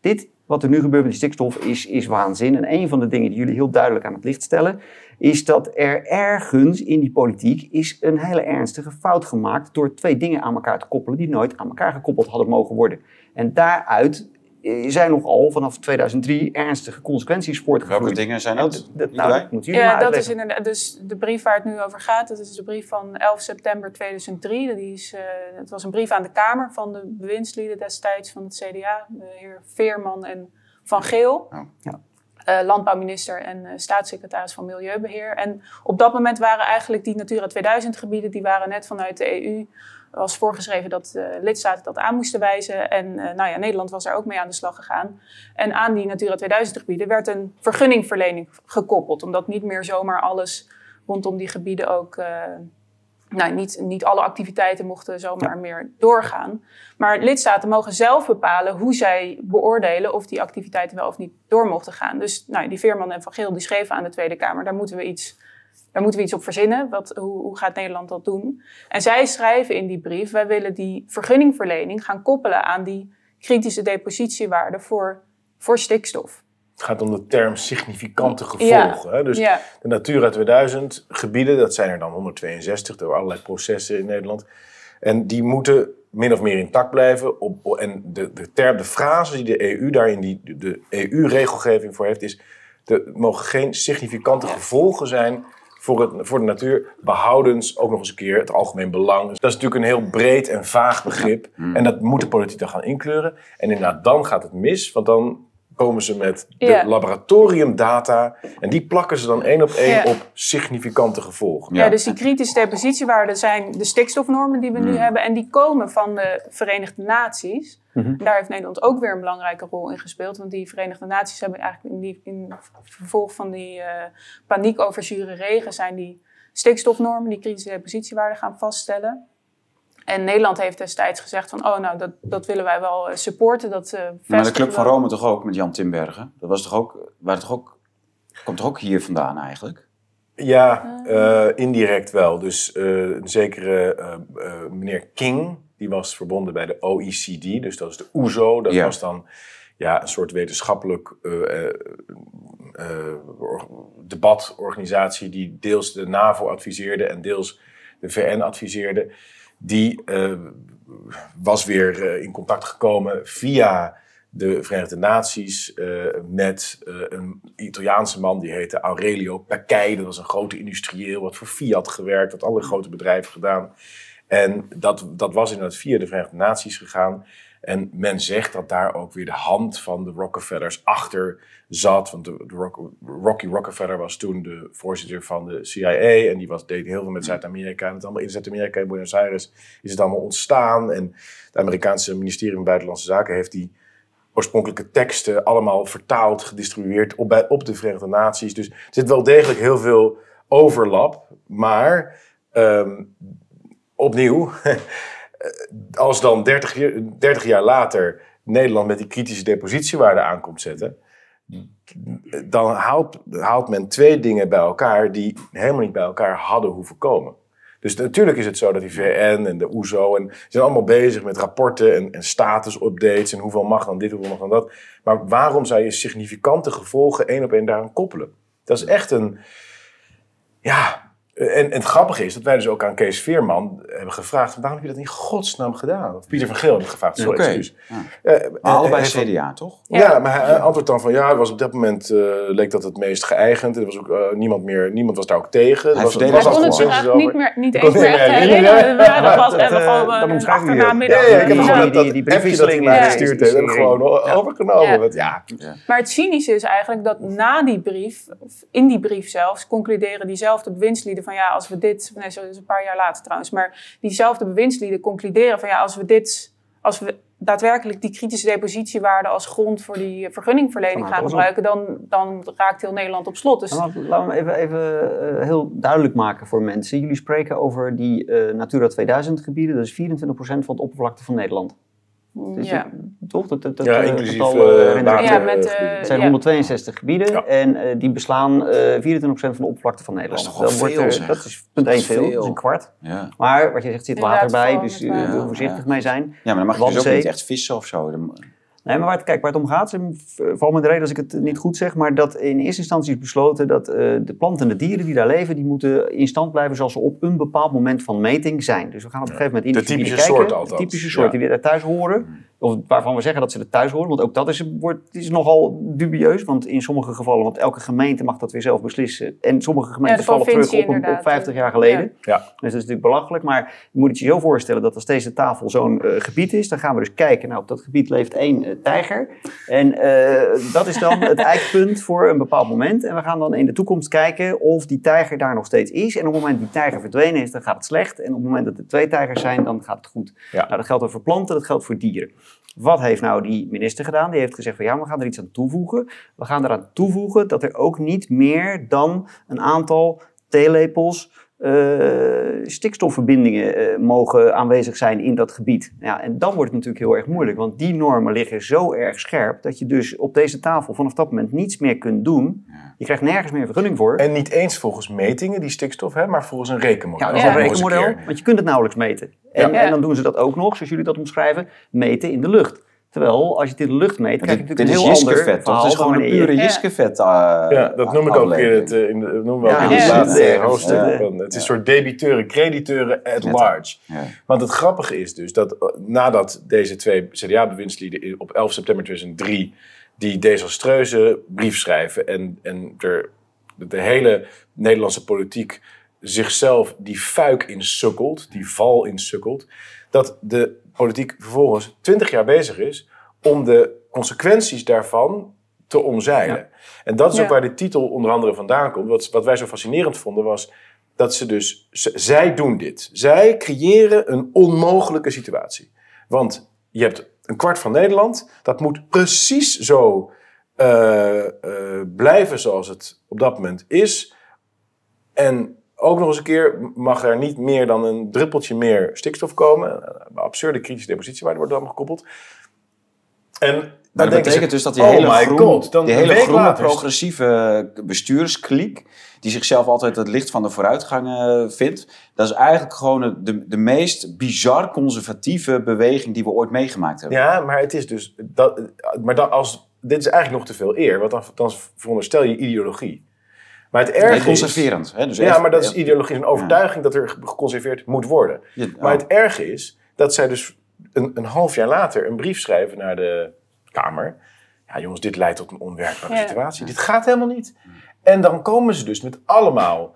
Dit, wat er nu gebeurt met die stikstof, is, is waanzin. En een van de dingen die jullie heel duidelijk aan het licht stellen, is dat er ergens in die politiek is een hele ernstige fout gemaakt door twee dingen aan elkaar te koppelen die nooit aan elkaar gekoppeld hadden mogen worden. En daaruit eh, zijn nogal vanaf 2003 ernstige consequenties Welke voortgevloeid. dingen zijn dat? dat, nou, dat jullie Ja, maar dat is inderdaad. Dus de brief waar het nu over gaat, dat is de brief van 11 september 2003. Die is, eh, het was een brief aan de Kamer van de bewindslieden destijds van het CDA, de heer Veerman en Van Geel. Oh. Ja. Eh, landbouwminister en eh, staatssecretaris van Milieubeheer. En op dat moment waren eigenlijk die Natura 2000 gebieden, die waren net vanuit de EU was voorgeschreven dat eh, lidstaten dat aan moesten wijzen. En nou ja, Nederland was daar ook mee aan de slag gegaan. En aan die Natura 2000 gebieden werd een vergunningverlening gekoppeld. Omdat niet meer zomaar alles rondom die gebieden ook... nou, niet, niet alle activiteiten mochten zomaar meer doorgaan. Maar lidstaten mogen zelf bepalen hoe zij beoordelen of die activiteiten wel of niet door mochten gaan. Dus nou, die Veerman en Van Geel die schreven aan de Tweede Kamer, daar moeten we iets, daar moeten we iets op verzinnen. Wat, hoe, hoe gaat Nederland dat doen? En zij schrijven in die brief, wij willen die vergunningverlening gaan koppelen aan die kritische depositiewaarde voor, voor stikstof. Het gaat om de term significante gevolgen. Hè? Dus ja. de Natura 2000 gebieden, dat zijn er dan 162 door allerlei processen in Nederland. En die moeten min of meer intact blijven. Op, op- en de, de, term, de frase die de EU daarin, die de EU-regelgeving voor heeft, is... er mogen geen significante gevolgen zijn voor, het, voor de natuur. Behoudens ook nog eens een keer het algemeen belang. Dus dat is natuurlijk een heel breed en vaag begrip. En dat moet de politiek dan gaan inkleuren. En inderdaad, dan gaat het mis, want dan komen ze met de Ja. laboratoriumdata. En die plakken ze dan één op één Ja. op significante gevolgen. Ja. Ja. dus die kritische depositiewaarden zijn de stikstofnormen die we nu hebben. En die komen van de Verenigde Naties. En Daar heeft Nederland ook weer een belangrijke rol in gespeeld. Want die Verenigde Naties hebben eigenlijk in, die, in vervolg van die eh, paniek over zure regen... zijn die stikstofnormen, die kritische depositiewaarden gaan vaststellen. En Nederland heeft destijds gezegd van... oh, nou, dat, dat willen wij wel eh, supporten. Dat, eh, Maar de Club van Rome toch ook met Jan Timbergen? Dat was toch ook, waren toch ook, komt toch ook hier vandaan eigenlijk? Ja, uh, indirect wel. Dus uh, een zekere uh, meneer King, die was verbonden bij de OECD, dus dat is de OESO. E dat ja. was dan ja, een soort wetenschappelijk debatorganisatie die deels de NAVO adviseerde en deels de VN adviseerde. Die was weer in contact gekomen via de Verenigde Naties uh, met een Italiaanse man die heette Aurelio Pacchei. Dat was een grote industrieel, wat voor Fiat gewerkt, wat alle grote bedrijven gedaan. En dat, dat was inderdaad via de Verenigde Naties gegaan. En men zegt dat daar ook weer de hand van de Rockefellers achter zat. Want de, de Rock, Rocky Rockefeller was toen de voorzitter van de CIA. En die was, deed heel veel met Zuid-Amerika. En het allemaal in Zuid-Amerika, in Buenos Aires, is het allemaal ontstaan. En het Amerikaanse ministerie van Buitenlandse Zaken heeft die oorspronkelijke teksten allemaal vertaald, gedistribueerd op, bij, op de Verenigde Naties. Dus er zit wel degelijk heel veel overlap. Maar um, opnieuw, als dan 30, 30 jaar later Nederland met die kritische depositiewaarde aankomt zetten, dan haalt, haalt men twee dingen bij elkaar die helemaal niet bij elkaar hadden hoeven komen. Dus natuurlijk is het zo dat die VN en de OESO en zijn allemaal bezig met rapporten en, en status-updates en hoeveel mag dan dit, hoeveel mag dan dat. Maar waarom zou je significante gevolgen één op één daaraan koppelen? Dat is echt een, ja, en, en, het grappige is dat wij dus ook aan Kees Veerman hebben gevraagd: waarom heb je dat in godsnaam gedaan? Of Pieter van Geel heeft gevraagd, sorry, okay. excuus. Ja. Uh, allebei CDA, toch? Ja, ja, maar hij antwoordt dan van ja, het was op dat moment uh, leek dat het meest geëigend. Er was ook uh, niemand meer, niemand was daar ook tegen. Hij was, was, was kon het zich niet meer, niet eens meer herinneren. Ja, dat was gewoon omschrijf je Ja, ik heb gewoon dat die briefwisseling die gestuurd heeft en gewoon overgenomen. Ja. Maar het cynische is eigenlijk dat na die brief, in die brief zelfs, concluderen diezelfde bewindslieden van ja, als we dit, nee, dat is een paar jaar later trouwens, maar diezelfde bewindslieden concluderen van ja, als we dit, als we daadwerkelijk die kritische depositiewaarde als grond voor die vergunningverlening gaan gebruiken, dan, dan raakt heel Nederland op slot. Dus... Laten we even, even uh, heel duidelijk maken voor mensen. Jullie spreken over die uh, Natura 2000 gebieden, dat is 24% van het oppervlakte van Nederland. Dus ja. toch? Dat, dat, ja, inclusief uh, ja, met, uh, het zijn 162 gebieden ja. en uh, die beslaan 24% van de oppervlakte van Nederland. Dat is toch veel, wordt, Dat is punt 1 veel, dat is een kwart. Ja. Maar wat je zegt, zit water bij, dus je moet voorzichtig mee zijn. Ja, maar dan mag je dus ook niet echt vissen of zo. Nee, maar waar het, kijk, waar het om gaat, vooral met de reden als ik het niet goed zeg, maar dat in eerste instantie is besloten dat uh, de planten en de dieren die daar leven, die moeten in stand blijven zoals ze op een bepaald moment van meting zijn. Dus we gaan op een gegeven moment in de typische soort altijd. De typische soort ja. die daar thuis horen. Of waarvan we zeggen dat ze er thuis horen. Want ook dat is, wordt, is nogal dubieus. Want in sommige gevallen, want elke gemeente mag dat weer zelf beslissen. En sommige gemeenten vallen terug op, op 50 jaar geleden. Ja. Dus dat is natuurlijk belachelijk. Maar je moet het je zo voorstellen dat als deze tafel zo'n uh, gebied is, dan gaan we dus kijken. Nou, op dat gebied leeft één uh, tijger. En uh, dat is dan het eikpunt voor een bepaald moment. En we gaan dan in de toekomst kijken of die tijger daar nog steeds is. En op het moment dat die tijger verdwenen is, dan gaat het slecht. En op het moment dat er twee tijgers zijn, dan gaat het goed. Ja. Nou, dat geldt voor planten, dat geldt voor dieren. Wat heeft nou die minister gedaan? Die heeft gezegd van ja, we gaan er iets aan toevoegen. We gaan eraan toevoegen dat er ook niet meer dan een aantal theelepels stikstofverbindingen uh, mogen aanwezig zijn in dat gebied. Ja, en dan wordt het natuurlijk heel erg moeilijk, want die normen liggen zo erg scherp dat je dus op deze tafel vanaf dat moment niets meer kunt doen. Je krijgt nergens meer vergunning voor. En niet eens volgens metingen, die stikstof, hè, maar volgens een rekenmodel. Ja, dat is een rekenmodel, want je kunt het nauwelijks meten. En, ja. en dan doen ze dat ook nog, zoals jullie dat omschrijven, meten in de lucht. Terwijl, als je dit in de lucht meet, krijg je natuurlijk een heel ander vet, toch? Het is gewoon een pure jiskevet. Uh, ja, dat noem ik ook in het, in de, noem ja, in het laatste hoofdstuk. Het is een soort debiteuren, crediteuren at large. Want het grappige is dus dat nadat deze twee CDA-bewindslieden op 11 september 2003 die desastreuze brief schrijven en, en er, de hele Nederlandse politiek zichzelf die fuik insukkelt, die val insukkelt, dat de politiek vervolgens twintig jaar bezig is om de consequenties daarvan te omzeilen. En dat is ook waar de titel onder andere vandaan komt. Wat, wat wij zo fascinerend vonden was dat ze dus, zij doen dit. Zij creëren een onmogelijke situatie. Want je hebt een kwart van Nederland, dat moet precies zo uh, uh, blijven zoals het op dat moment is. En ook nog eens een keer mag er niet meer dan een druppeltje meer stikstof komen. Een absurde kritische depositiewaarde wordt dan gekoppeld. En Maar dat betekent dus dat die oh hele, groen, God, die hele groene progressieve bestuurskliek, die zichzelf altijd het licht van de vooruitgang eh, vindt, dat is eigenlijk gewoon de, de meest bizar conservatieve beweging die we ooit meegemaakt hebben. Ja, maar het is dus. Dat, maar dan als, dit is eigenlijk nog te veel eer, want dan, dan veronderstel je ideologie. Maar het erge Nee, is. conserverend. Hè? Dus Ja, echt- maar dat is ideologie, een overtuiging dat er geconserveerd moet worden. Ja, Maar oh. het erge is dat zij dus een, een half jaar later een brief schrijven naar de Kamer. Ja, jongens, dit leidt tot een onwerkbare Ja. situatie. Dit gaat helemaal niet. En dan komen ze dus met allemaal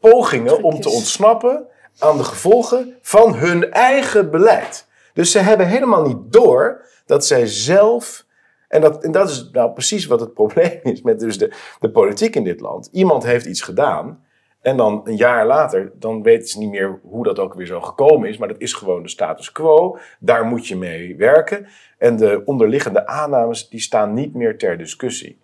pogingen om te ontsnappen aan de gevolgen van hun eigen beleid. Dus ze hebben helemaal niet door dat zij zelf. En dat, en dat is nou precies wat het probleem is met dus de, de politiek in dit land. Iemand heeft iets gedaan. En dan een jaar later, dan weten ze niet meer hoe dat ook weer zo gekomen is. Maar dat is gewoon de status quo. Daar moet je mee werken. En de onderliggende aannames, die staan niet meer ter discussie.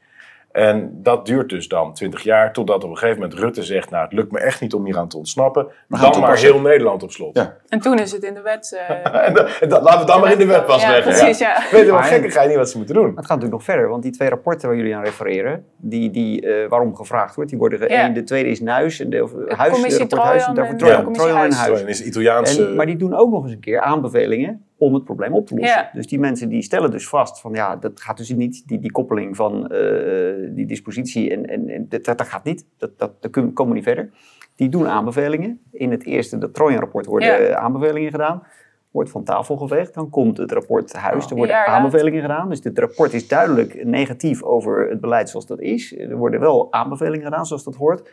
En dat duurt dus dan 20 jaar, totdat op een gegeven moment Rutte zegt... nou, het lukt me echt niet om hier aan te ontsnappen. gaan dan het maar heel Nederland op slot. Ja. En toen is het in de wet... eh, En, dan- en dan- laten we het dan maar in de wet Ja, vastleggen. precies, ja. Weet je wel, Maar- gekker ga je niet wat ze moeten doen. Maar het gaat natuurlijk nog verder, want die twee rapporten waar jullie aan refereren, die, die eh, waarom gevraagd wordt, die worden Ja. één, de tweede is Nuis, en de, of, Huis, commissie rapport Huis, en daarvoor Trojan, de commissie Trojan en Huis. Is Italiaanse... En, maar die doen ook nog eens een keer aanbevelingen om het probleem op te lossen. Ja. Dus die mensen die stellen dus vast van ja, dat gaat dus niet, die, die koppeling van eh, die dispositie en, en, en dat, dat gaat niet, dat, dat, daar komen we niet verder. Die doen aanbevelingen. In het eerste, dat Trojan-rapport, worden Ja. aanbevelingen gedaan. Wordt van tafel geveegd. Dan komt het rapport Huis, er worden aanbevelingen gedaan. Dus dit rapport is duidelijk negatief over het beleid zoals dat is. Er worden wel aanbevelingen gedaan zoals dat hoort.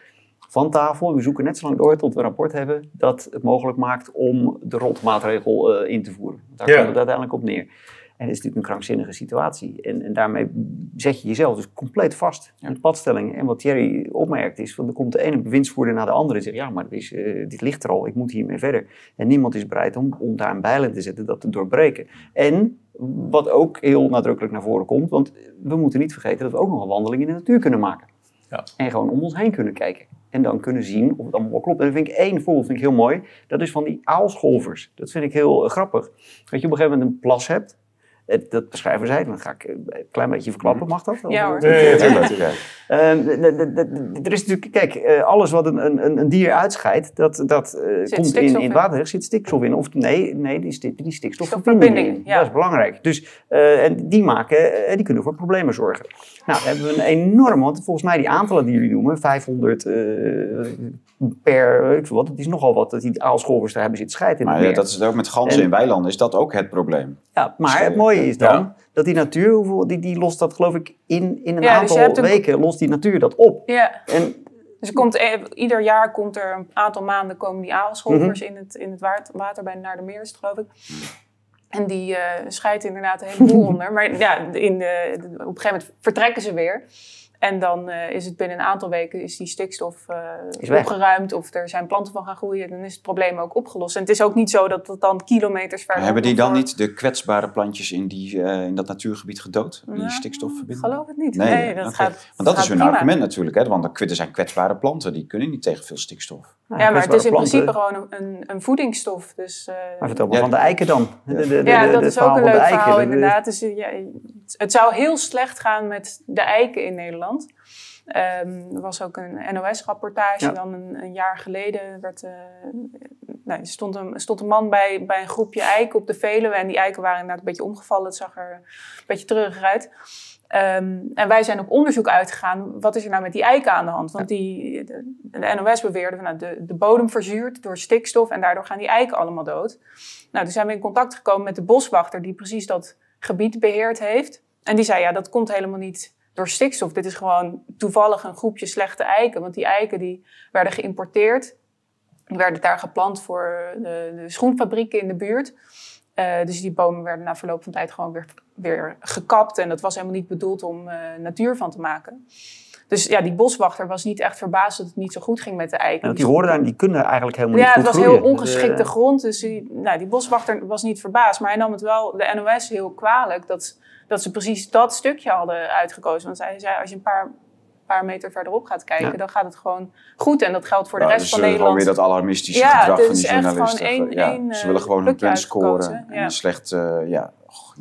Van tafel. We zoeken net zo lang door tot we een rapport hebben dat het mogelijk maakt om de rotmaatregel eh, in te voeren. Daar Ja. komt het uiteindelijk op neer. En dat is natuurlijk een krankzinnige situatie. En, en daarmee zet je jezelf dus compleet vast in de padstelling. En wat Thierry opmerkt is, van er komt de ene bewindsvoerder naar de andere en zegt, ja, maar dit, is, eh, dit ligt er al, ik moet hiermee verder. En niemand is bereid om, om daar een bijl in te zetten, dat te doorbreken. En wat ook heel nadrukkelijk naar voren komt, want we moeten niet vergeten dat we ook nog een wandeling in de natuur kunnen maken. Ja. En gewoon om ons heen kunnen kijken. En dan kunnen zien of het allemaal wel klopt. En dan vind ik één voorbeeld vind ik heel mooi. Dat is van die aalscholvers. Dat vind ik heel eh, grappig. Dat je op een gegeven moment een plas hebt. Eh, Dat beschrijven zij. Dan ga ik een klein beetje verklappen. Mag dat? Ja, hoor. Nee. Ehm, er is natuurlijk, kijk, eh, alles wat een, een, een dier uitscheidt, dat, dat komt in, in het water, er zit stikstof in. Of nee, nee die, sti- die in. ja. Dat is belangrijk. Dus, eh, en die maken, die kunnen voor problemen zorgen. Nou, dan hebben we een enorm, want volgens mij die aantallen die jullie noemen, 500 eh, per, weet ik wat, het is nogal wat dat die aalscholvers daar hebben zitten scheiden in Maar het ja, meer. dat is ook met ganzen En- in weilanden, is dat ook het probleem. Ja, maar het mooie is dan Ja. dat die natuur, hoeveel, die, die lost dat geloof ik in, in een Ja, dus aantal een- weken, lost die natuur dat op. Ja, En dus er komt, ieder jaar komt er een aantal maanden komen die aalscholvers Mhm. in het, in het water bij Naardermeer, is het, geloof ik. En die eh scheiden inderdaad een heleboel onder. Maar ja, in de- op een gegeven moment vertrekken ze weer. En dan eh, is het binnen een aantal weken is die stikstof eh, Is opgeruimd. Of er zijn planten van gaan groeien. Dan is het probleem ook opgelost. En het is ook niet zo dat het dan kilometers verder... hebben die dan niet de kwetsbare plantjes in, die, eh, in dat natuurgebied gedood? Die Nou, stikstofverbinding? Geloof het niet. Nee, Nee, dat gaat Want dat gaat is hun prima. argument natuurlijk, hè? want er zijn kwetsbare planten, die kunnen niet tegen veel stikstof. Nou, Ja, maar het is in principe gewoon een, een, een voedingsstof. Dus, eh, Maar vertel maar Ja, van de eiken dan. De, de, de, ja, dat is ook een leuk verhaal De- de- inderdaad. Dus, ja, het zou heel slecht gaan met de eiken in Nederland. Ehm, er was ook een NOS-rapportage Ja. dan een, een jaar geleden. Werd, eh, nou, er stond een, stond een man bij, bij een groepje eiken op de Veluwe. En die eiken waren inderdaad een beetje omgevallen. Het zag er een beetje treurig uit. Ehm, en wij zijn op onderzoek uitgegaan. Wat is er nou met die eiken aan de hand? Want die, de, de NOS beweerde nou, de, de bodem verzuurt door stikstof. En daardoor gaan die eiken allemaal dood. Nou, toen zijn we in contact gekomen met de boswachter die precies dat gebied beheerd heeft. En die zei, ja, dat komt helemaal niet door stikstof. Dit is gewoon toevallig een groepje slechte eiken. Want die eiken die werden geïmporteerd. Die werden daar geplant voor de, de schoenfabrieken in de buurt. Eh, dus die bomen werden na verloop van tijd gewoon weer, weer gekapt. En dat was helemaal niet bedoeld om eh, natuur van te maken. Dus ja, die boswachter was niet echt verbaasd dat het niet zo goed ging met de eiken. Ja, want die horen daar, die kunnen eigenlijk helemaal Ja, niet het goed was groeien. heel ongeschikte eh, grond. Dus die, nou, die boswachter was niet verbaasd. Maar hij nam het wel, de NOS, heel kwalijk dat, dat ze precies dat stukje hadden uitgekozen. Want hij zei, als je een paar, paar meter verderop gaat kijken, Ja. dan gaat het gewoon goed. En dat geldt voor de Nou, rest dus, van eh, gewoon Nederland. weer dat alarmistische Ja, gedrag van die journalisten. gewoon één- ja, één, ze eh, willen gewoon hun punt scoren en een slecht, eh, ja, Ja,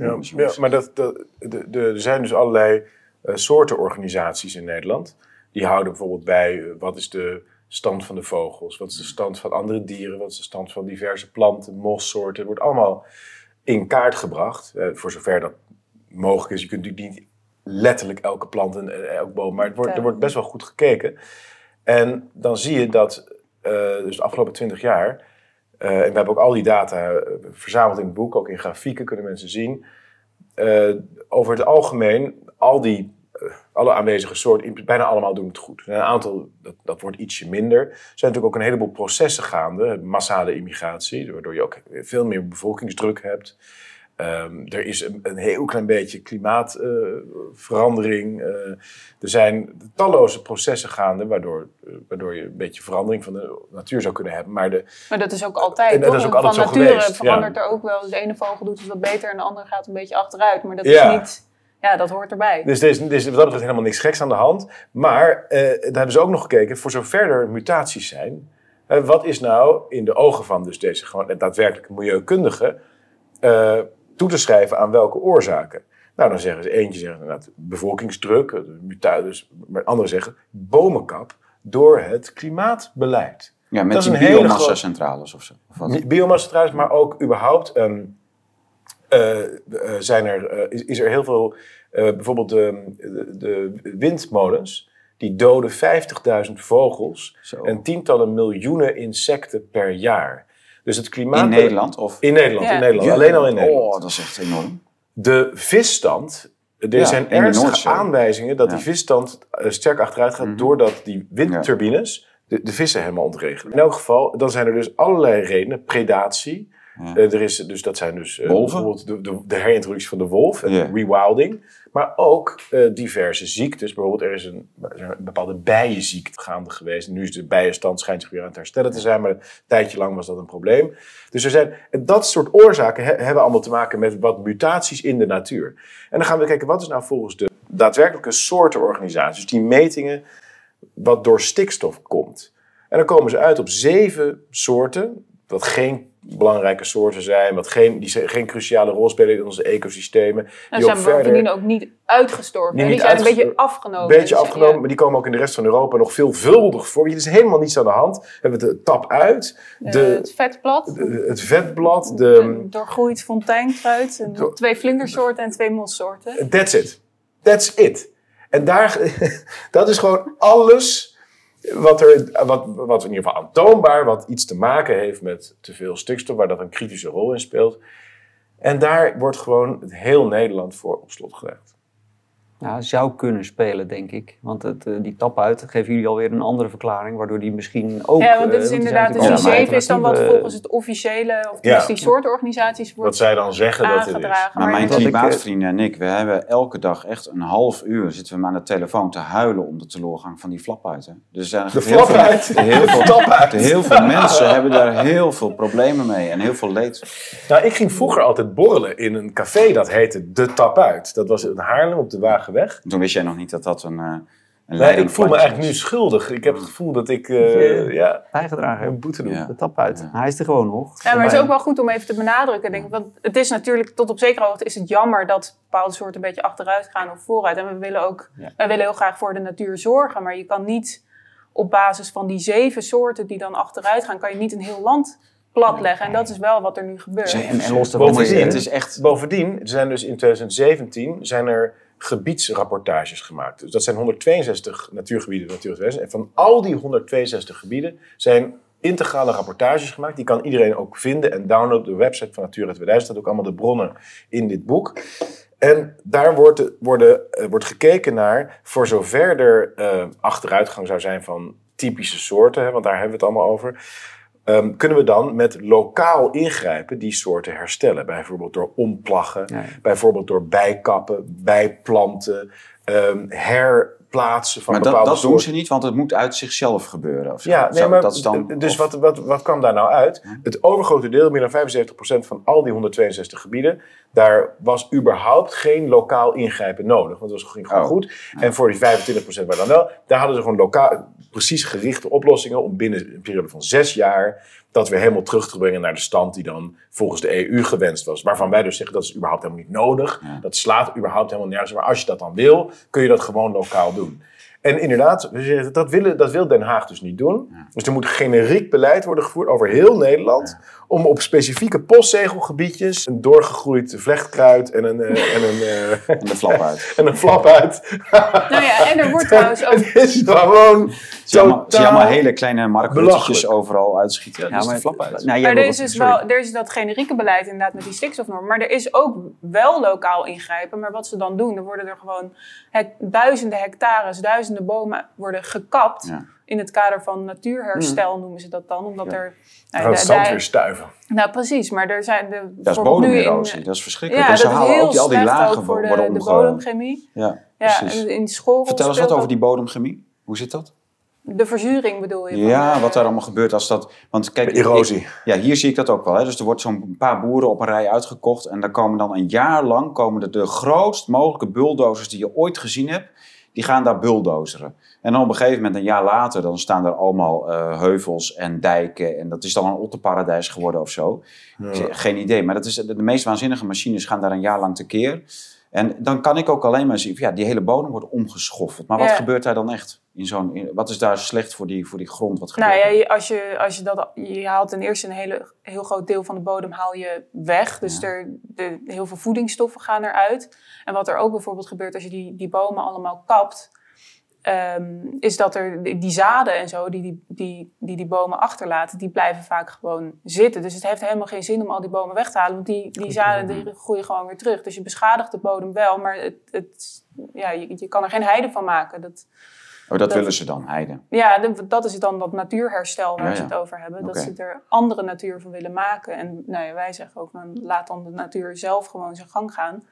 jongens, ja, jongens. maar dat, dat, de, de, er zijn dus allerlei eh, soorten organisaties in Nederland. Die houden bijvoorbeeld bij eh, wat is de stand van de vogels, wat is de stand van andere dieren, wat is de stand van diverse planten, mossoorten. Het wordt allemaal in kaart gebracht, eh, voor zover dat mogelijk is. Je kunt natuurlijk niet letterlijk elke plant en eh, elk boom, maar het wordt, er wordt best wel goed gekeken. En dan zie je dat, eh, dus de afgelopen twintig jaar, eh, en we hebben ook al die data verzameld in het boek, ook in grafieken kunnen mensen zien. Over het algemeen, al die, alle aanwezige soorten, bijna allemaal doen het goed. En een aantal, dat, dat wordt ietsje minder. Er zijn natuurlijk ook een heleboel processen gaande. Massale immigratie, waardoor je ook veel meer bevolkingsdruk hebt. Ehm, er is een, een heel klein beetje klimaatverandering. er zijn talloze processen gaande, waardoor, eh, waardoor je een beetje verandering van de natuur zou kunnen hebben. Maar de, Maar dat is ook altijd, En dat toch? is ook altijd van nature verandert er ook wel. De ene vogel doet het wat beter en de andere gaat een beetje achteruit. Maar dat Ja. is niet... Ja, dat hoort erbij. Dus er is, er is wat dat betreft helemaal niks geks aan de hand. Maar eh, daar hebben ze ook nog gekeken, voor zover er mutaties zijn, eh, wat is nou in de ogen van dus deze gewoon daadwerkelijke milieukundige eh, toe te schrijven aan welke oorzaken? Nou, dan zeggen ze, eentje zegt inderdaad bevolkingsdruk, eh, mutaties, maar anderen zeggen bomenkap door het klimaatbeleid. Ja, met Dat die biomassa-centrales of zo. Of wat? Biomassa trouwens, maar ook überhaupt ehm, eh, eh, zijn er, is, is er heel veel, bijvoorbeeld de, de, de windmolens, die doden 50.000 vogels Zo. en tientallen miljoenen insecten per jaar. Dus het klimaat... In Nederland? Of? In Nederland, Ja. in Nederland. Ja. Alleen al in Nederland. Oh, dat is echt enorm. De visstand, er Ja, zijn ernstige aanwijzingen dat Ja. die visstand eh, sterk achteruit gaat Mhm. doordat die windturbines de, de vissen helemaal ontregelen. In elk geval, dan zijn er dus allerlei redenen. Predatie. Ja. Eh, er is, dus, dat zijn dus eh, bijvoorbeeld de, de, de herintroductie van de wolf en rewilding. Maar ook eh, diverse ziektes. Bijvoorbeeld er is een, er is een bepaalde bijenziekte gaande geweest. Nu is de bijenstand schijnt zich weer aan het herstellen te zijn. Maar een tijdje lang was dat een probleem. Dus er zijn, dat soort oorzaken he- hebben allemaal te maken met wat mutaties in de natuur. En dan gaan we kijken, wat is nou volgens de daadwerkelijke soortenorganisaties, die metingen, wat door stikstof komt. En dan komen ze uit op zeven soorten, wat geen belangrijke soorten zijn, wat geen, die geen cruciale rol spelen in onze ecosystemen. En die ze ook zijn bovendien verder ook niet uitgestorven. Die Die, zijn een beetje afgenomen. een beetje Dus, afgenomen, ja. maar die komen ook in de rest van Europa nog veelvuldig voor. Er is helemaal niets aan de hand. We hebben de tap uit, Eh, de, het vetblad, de- het vetblad, de, een doorgroeid fonteinkruid, en twee vlindersoorten en twee mossoorten. That's it. That's it. En daar, dat is gewoon alles wat, er, wat, wat in ieder geval aantoonbaar, wat iets te maken heeft met te veel stikstof, waar dat een kritische rol in speelt. En daar wordt gewoon het heel Nederland voor op slot gelegd. Ja, zou kunnen spelen, denk ik. Want het, eh, die tap uit geven jullie alweer een andere verklaring, waardoor die misschien ook... ja, want dit eh, is inderdaad, dus die natuurlijk zeven is dan wat volgens het officiële, of Ja. dus die soortorganisaties Wat wordt zij dan zeggen dat het is. Maar mijn ik, eh, klimaatvrienden en ik, we hebben elke dag echt een half uur zitten we maar aan de telefoon te huilen om de teleurgang van die flapuiten. Dus er zijn De heel veel- flapuit. Heel veel, heel veel mensen hebben daar heel veel problemen mee en heel veel leed. Nou, ik ging vroeger altijd borrelen in een café dat heette De Tap Uit. Dat was in Haarlem op de Wagenweg. Toen wist jij nog niet dat dat een, eh een ik voel me eigenlijk nu schuldig. Ik heb het gevoel dat ik eh, Ja. bijgedragen een hebben. boete doe. Ja. De tap uit. Ja. Hij is er gewoon nog. Ja, maar het is ook wel goed om even te benadrukken, denk ik. Want het is natuurlijk, tot op zekere hoogte is het jammer dat bepaalde soorten een beetje achteruit gaan of vooruit. En we willen ook, Ja. wij willen heel graag voor de natuur zorgen. Maar je kan niet op basis van die zeven soorten die dan achteruit gaan, kan je niet een heel land platleggen. En dat is wel wat er nu gebeurt. En, en los daarvan Bovendien, het het is echt... Bovendien er zijn dus in 2017 zijn er gebiedsrapportages gemaakt. Dus dat zijn 162 natuurgebieden 2000. En van al die 162 gebieden zijn integrale rapportages gemaakt. Die kan iedereen ook vinden en downloaden op de website van Natura 2000. Dat ook allemaal de bronnen in dit boek. En daar wordt, worden, eh, wordt gekeken naar, voor zover er eh, achteruitgang zou zijn van typische soorten, hè, want daar hebben we het allemaal over. Ehm, kunnen we dan met lokaal ingrijpen die soorten herstellen? Bijvoorbeeld door omplaggen, Ja. bijvoorbeeld door bijkappen, bijplanten, ehm, herplaatsen van Maar dat, bepaalde dat doen ze niet, want het moet uit zichzelf gebeuren. Of zo. Ja, nee, Zo, maar dat is dan, dus of- wat, wat, wat kwam daar nou uit? Het overgrote deel, meer dan 75% van al die 162 gebieden, daar was überhaupt geen lokaal ingrijpen nodig. Want dat was, ging gewoon Oh. goed. En voor die 25% waar dan wel, daar hadden ze gewoon lokaal, precies gerichte oplossingen om binnen een periode van zes jaar dat weer helemaal terug te brengen naar de stand die dan volgens de EU gewenst was. Waarvan wij dus zeggen dat is überhaupt helemaal niet nodig. Ja. Dat slaat überhaupt helemaal nergens. Maar als je dat dan wil, kun je dat gewoon lokaal doen. En inderdaad, we dat, willen, dat wil Den Haag dus niet doen. Ja. Dus er moet generiek beleid worden gevoerd over heel Nederland. Om op specifieke postzegelgebiedjes een doorgegroeid vlechtkruid en een, eh, en een, eh, En de flap uit. en een flap uit. Nou ja, en er wordt trouwens ook... Het is gewoon Zie allemaal, allemaal hele kleine belachelijk. overal uitschieten. Ja, is maar- de flap uit. Nou, Maar er is dus wel, er is dat generieke beleid inderdaad met die stikstofnorm. Maar er is ook wel lokaal ingrijpen. Maar wat ze dan doen, dan worden er gewoon duizenden hectares, duizenden bomen worden gekapt. Ja. In het kader van natuurherstel noemen ze dat dan. Omdat er... Nou, de- zand de- weer stuiven. nou precies, maar er zijn... De, Dat is in- bodemerosie. Dat is verschrikkelijk. Ja, en ze dat is halen heel ook die, al die lagen ook voor de, worden de bodemchemie. Ja, Ja, precies. en in school Vertel eens wat over die bodemchemie. Hoe zit dat? De verzuring bedoel je? Ja, de- wat daar allemaal gebeurt als dat... Want kijk, De erosie. ik- ja, hier zie ik dat ook wel. Hè. Dus er wordt zo'n paar boeren op een rij uitgekocht. En daar komen dan een jaar lang komen er de grootst mogelijke bulldozers die je ooit gezien hebt. Die gaan daar bulldozeren. En dan op een gegeven moment, een jaar later, dan staan er allemaal eh, heuvels en dijken. En dat is dan een otterparadijs geworden of zo. Geen idee. Maar dat is, de, de meest waanzinnige machines gaan daar een jaar lang tekeer. En dan kan ik ook alleen maar zien, ja, die hele bodem wordt omgeschoffeld. Maar wat Ja. gebeurt daar dan echt? In zo'n, wat is daar slecht voor die, voor die grond? Wat gebeurt Nou ja, je- als je, als je dat, je haalt ten eerste een hele, heel groot deel van de bodem haal je weg. Dus Ja. er, de, heel veel voedingsstoffen gaan eruit. En wat er ook bijvoorbeeld gebeurt als je die, die bomen allemaal kapt, ehm, is dat er die zaden en zo die die, die, die die bomen achterlaten, die blijven vaak gewoon zitten. Dus het heeft helemaal geen zin om al die bomen weg te halen, want die, die zaden die groeien gewoon weer terug. Dus je beschadigt de bodem wel, maar het, het, ja, je, je kan er geen heide van maken. Dat, Oh, dat, dat- willen ze dan, heide. ja, dat is dan dat natuurherstel waar Ja, ze het over hebben. Dat ze er andere natuur van willen maken. En nou ja, wij zeggen ook, van, laat dan de natuur zelf gewoon zijn gang gaan.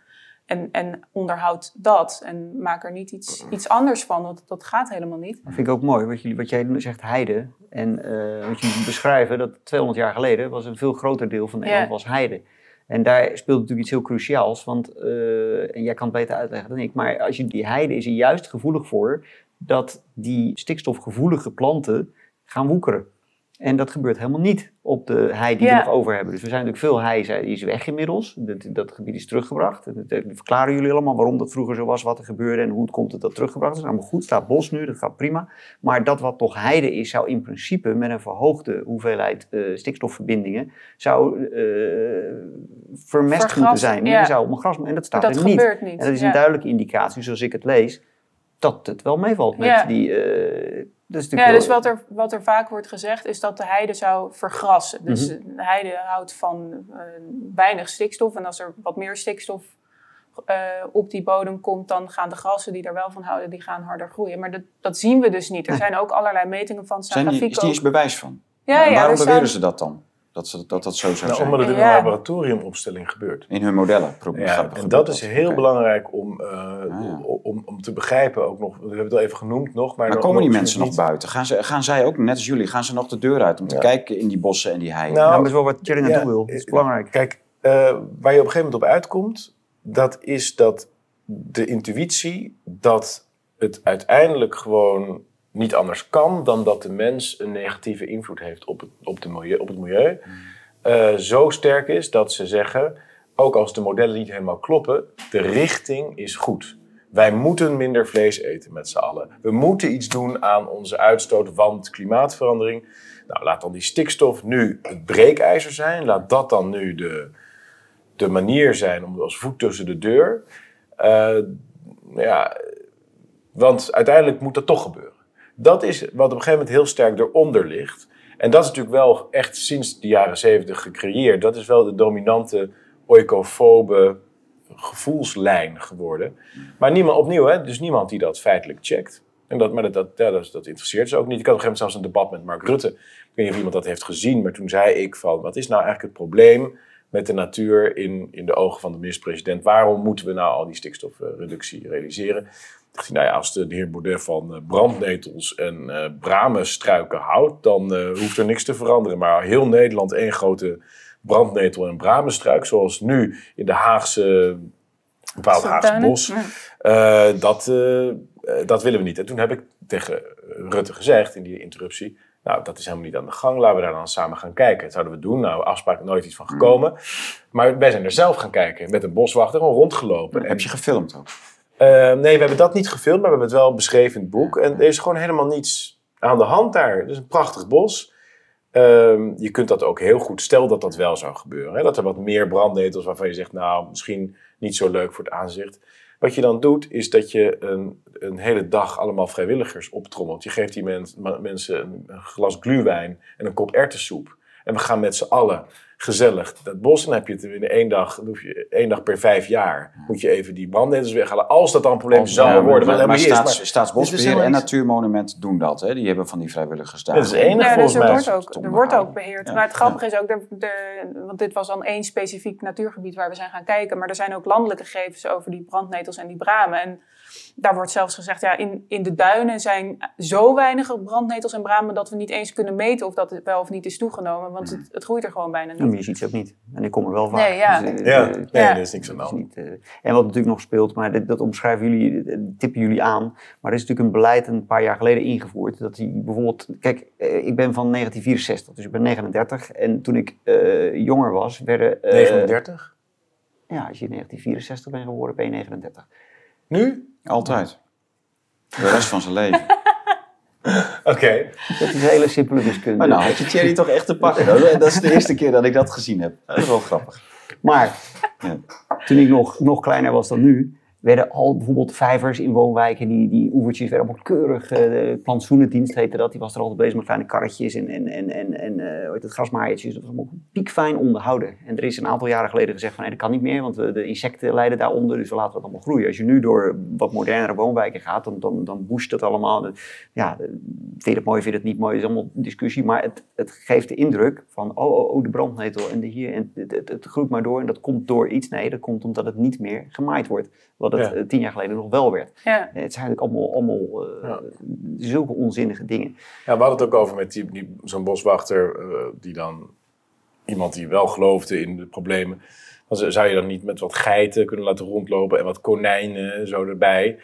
En, en onderhoud dat. En maak er niet iets, iets anders van, want dat gaat helemaal niet. Dat vind ik ook mooi, wat, jullie, wat jij zegt heide. En eh, wat jullie beschrijven, dat 200 jaar geleden was een veel groter deel van Nederland Ja. was heide. En daar speelt natuurlijk iets heel cruciaals, want, eh, en jij kan het beter uitleggen dan ik, maar als je die heide is er juist gevoelig voor dat die stikstofgevoelige planten gaan woekeren. En dat gebeurt helemaal niet op de hei die Ja. we nog over hebben. Dus er zijn natuurlijk veel hei is weg inmiddels. Dat, dat gebied is teruggebracht. Dat, verklaren jullie allemaal waarom dat vroeger zo was, wat er gebeurde en hoe het komt dat dat teruggebracht is. Is allemaal goed, staat bos nu, dat gaat prima. Maar dat wat toch heide is, zou in principe met een verhoogde hoeveelheid eh, stikstofverbindingen, zou eh, vermest Vergras, moeten zijn. ja. Zou op een gras, en dat staat dat er niet. gebeurt niet. En dat is ja. een duidelijke indicatie, zoals ik het lees, dat het wel meevalt met die... eh, is Ja, dus wat er, wat er vaak wordt gezegd is dat de heide zou vergrassen. Dus Mhm. de heide houdt van eh, weinig stikstof. En als er wat meer stikstof eh, op die bodem komt, dan gaan de grassen die er wel van houden, die gaan harder groeien. Maar dat, dat zien we dus niet. Er Nee. zijn ook allerlei metingen van. Zijn die, is die eens bewijs van? Ja, ja, waarom er beweren staan- ze dat dan? Dat ze, dat, dat zo zou Nou, zijn? omdat het in Ja. een laboratoriumopstelling gebeurt. In hun modellen. Probeer, Ja, en dat is heel belangrijk om, eh, ja. om, om te begrijpen ook nog. We hebben het al even genoemd nog. Maar, Maar nog- komen die nog mensen nog niet- buiten? Gaan, ze, gaan zij ook, net als jullie, gaan ze nog de deur uit om te Ja. kijken in die bossen en die heiden? Nou, dat is wel wat Jerry naartoe wil. Dat is eh, belangrijk. Kijk, eh, waar je op een gegeven moment op uitkomt, dat is dat de intuïtie dat het uiteindelijk gewoon niet anders kan dan dat de mens een negatieve invloed heeft op het, op de milieu, op het milieu. eh, zo sterk is dat ze zeggen, ook als de modellen niet helemaal kloppen, de richting is goed. Wij moeten minder vlees eten met z'n allen. We moeten iets doen aan onze uitstoot, want klimaatverandering. Nou, laat dan die stikstof nu het breekijzer zijn. Laat dat dan nu de, de manier zijn om als voet tussen de deur. Eh, ja, want uiteindelijk moet dat toch gebeuren. Dat is wat op een gegeven moment heel sterk eronder ligt. En dat is natuurlijk wel echt sinds de jaren zeventig gecreëerd. Dat is wel de dominante oikofobe gevoelslijn geworden. Maar niemand, opnieuw, hè, dus niemand die dat feitelijk checkt. En dat, maar dat, dat, dat interesseert ze ook niet. Ik had op een gegeven moment zelfs een debat met Mark Rutte. Ik weet niet of iemand dat heeft gezien, maar toen zei ik van... wat is nou eigenlijk het probleem met de natuur in, in de ogen van de minister-president? Waarom moeten we nou al die stikstofreductie realiseren? Dacht hij, nou ja, als de, heer Baudet van eh, brandnetels en eh bramenstruiken houdt, dan eh, hoeft er niks te veranderen. Maar heel Nederland één grote brandnetel en bramenstruik, zoals nu in de Haagse, bepaald Haagse bos, eh, dat, dat willen we niet. En toen heb ik tegen Rutte gezegd in die interruptie, Nou, dat is helemaal niet aan de gang. Laten we daar dan samen gaan kijken. Dat zouden we doen. Nou, afspraak nooit iets van gekomen. Maar wij zijn er zelf gaan kijken. Met een boswachter, gewoon rondgelopen. Heb je gefilmd ook? Eh, nee, we hebben dat niet gefilmd, maar we hebben het wel beschreven in het boek. En er is gewoon helemaal niets aan de hand daar. Het is een prachtig bos. Ehm, je kunt dat ook heel goed, stel dat dat wel zou gebeuren. Hè, dat er wat meer brandnetels waarvan je zegt, nou, misschien niet zo leuk voor het aanzicht. Wat je dan doet, is dat je een, een hele dag allemaal vrijwilligers optrommelt. Je geeft die mensen een, een glas gluwijn en een kop erwtensoep. En we gaan met z'n allen gezellig dat bos. Dan heb je het in één dag, dan hoef je, één dag per vijf jaar, moet je even die brandnetels weghalen. Als dat dan een probleem zou Ja, worden. Maar, maar. Staats, Maar Staatsbosbeheer en Natuurmonument doen dat. Hè? Die hebben van die vrijwilligers daar. Dat is het enige Ja, dus volgens er mij. wordt ook, er wordt ook beheerd. Ja. Maar het grappige is ook, de, de, want dit was dan één specifiek natuurgebied waar we zijn gaan kijken. Maar er zijn ook landelijke gegevens over die brandnetels en die bramen. En daar wordt zelfs gezegd, ja, in, in de duinen zijn zo weinig brandnetels en bramen dat we niet eens kunnen meten of dat het wel of niet is toegenomen. Want het, het groeit er gewoon bijna Ja, maar niet. je ziet ze ook niet. En ik kom er wel vaak. Nee, ja. Dus, eh, Ja, eh, nee, Ja. er is niks aan de is hand. niet, eh, en wat natuurlijk nog speelt, maar dit, dat omschrijven jullie, tippen jullie aan. Maar er is natuurlijk een beleid een paar jaar geleden ingevoerd. Dat die bijvoorbeeld, kijk, ik ben van 1964, dus ik ben 39. En toen ik eh, jonger was, werden. eh, 39? Ja, als je in 1964 bent geworden, ben je 39. Nu? Altijd. De rest van zijn leven. Oké. Dat is een hele simpele wiskunde. Maar nou had je Thierry toch echt te pakken. Dat dat is de eerste keer dat ik dat gezien heb. Dat is wel grappig. Maar Ja. toen ik nog, nog kleiner was dan nu, werden al bijvoorbeeld vijvers in woonwijken, die, die oevertjes werden allemaal keurig. eh, de plantsoenendienst heette dat, die was er altijd bezig met kleine karretjes en, en, en, en, en eh, heet het, grasmaaiertjes. Dat was allemaal piekfijn onderhouden. En er is een aantal jaren geleden gezegd van nee, dat kan niet meer, want de insecten lijden daaronder, dus we laten dat allemaal groeien. Als je nu door wat modernere woonwijken gaat, dan, dan, dan dat allemaal. Ja, vind je het mooi, vind je het niet mooi, dat is allemaal discussie. Maar het, het geeft de indruk van, oh, oh, oh, de brandnetel en de hier, en het groeit maar door en dat komt door iets. Nee, dat komt omdat het niet meer gemaaid wordt. Wat het Ja. eh, tien jaar geleden nog wel werd. Ja. Eh, Het zijn eigenlijk allemaal, allemaal eh, Ja. zulke onzinnige dingen. Ja, we hadden het ook over met die, die, zo'n boswachter, eh, die dan iemand die wel geloofde in de problemen. Dan zou je dan niet met wat geiten kunnen laten rondlopen en wat konijnen en zo erbij.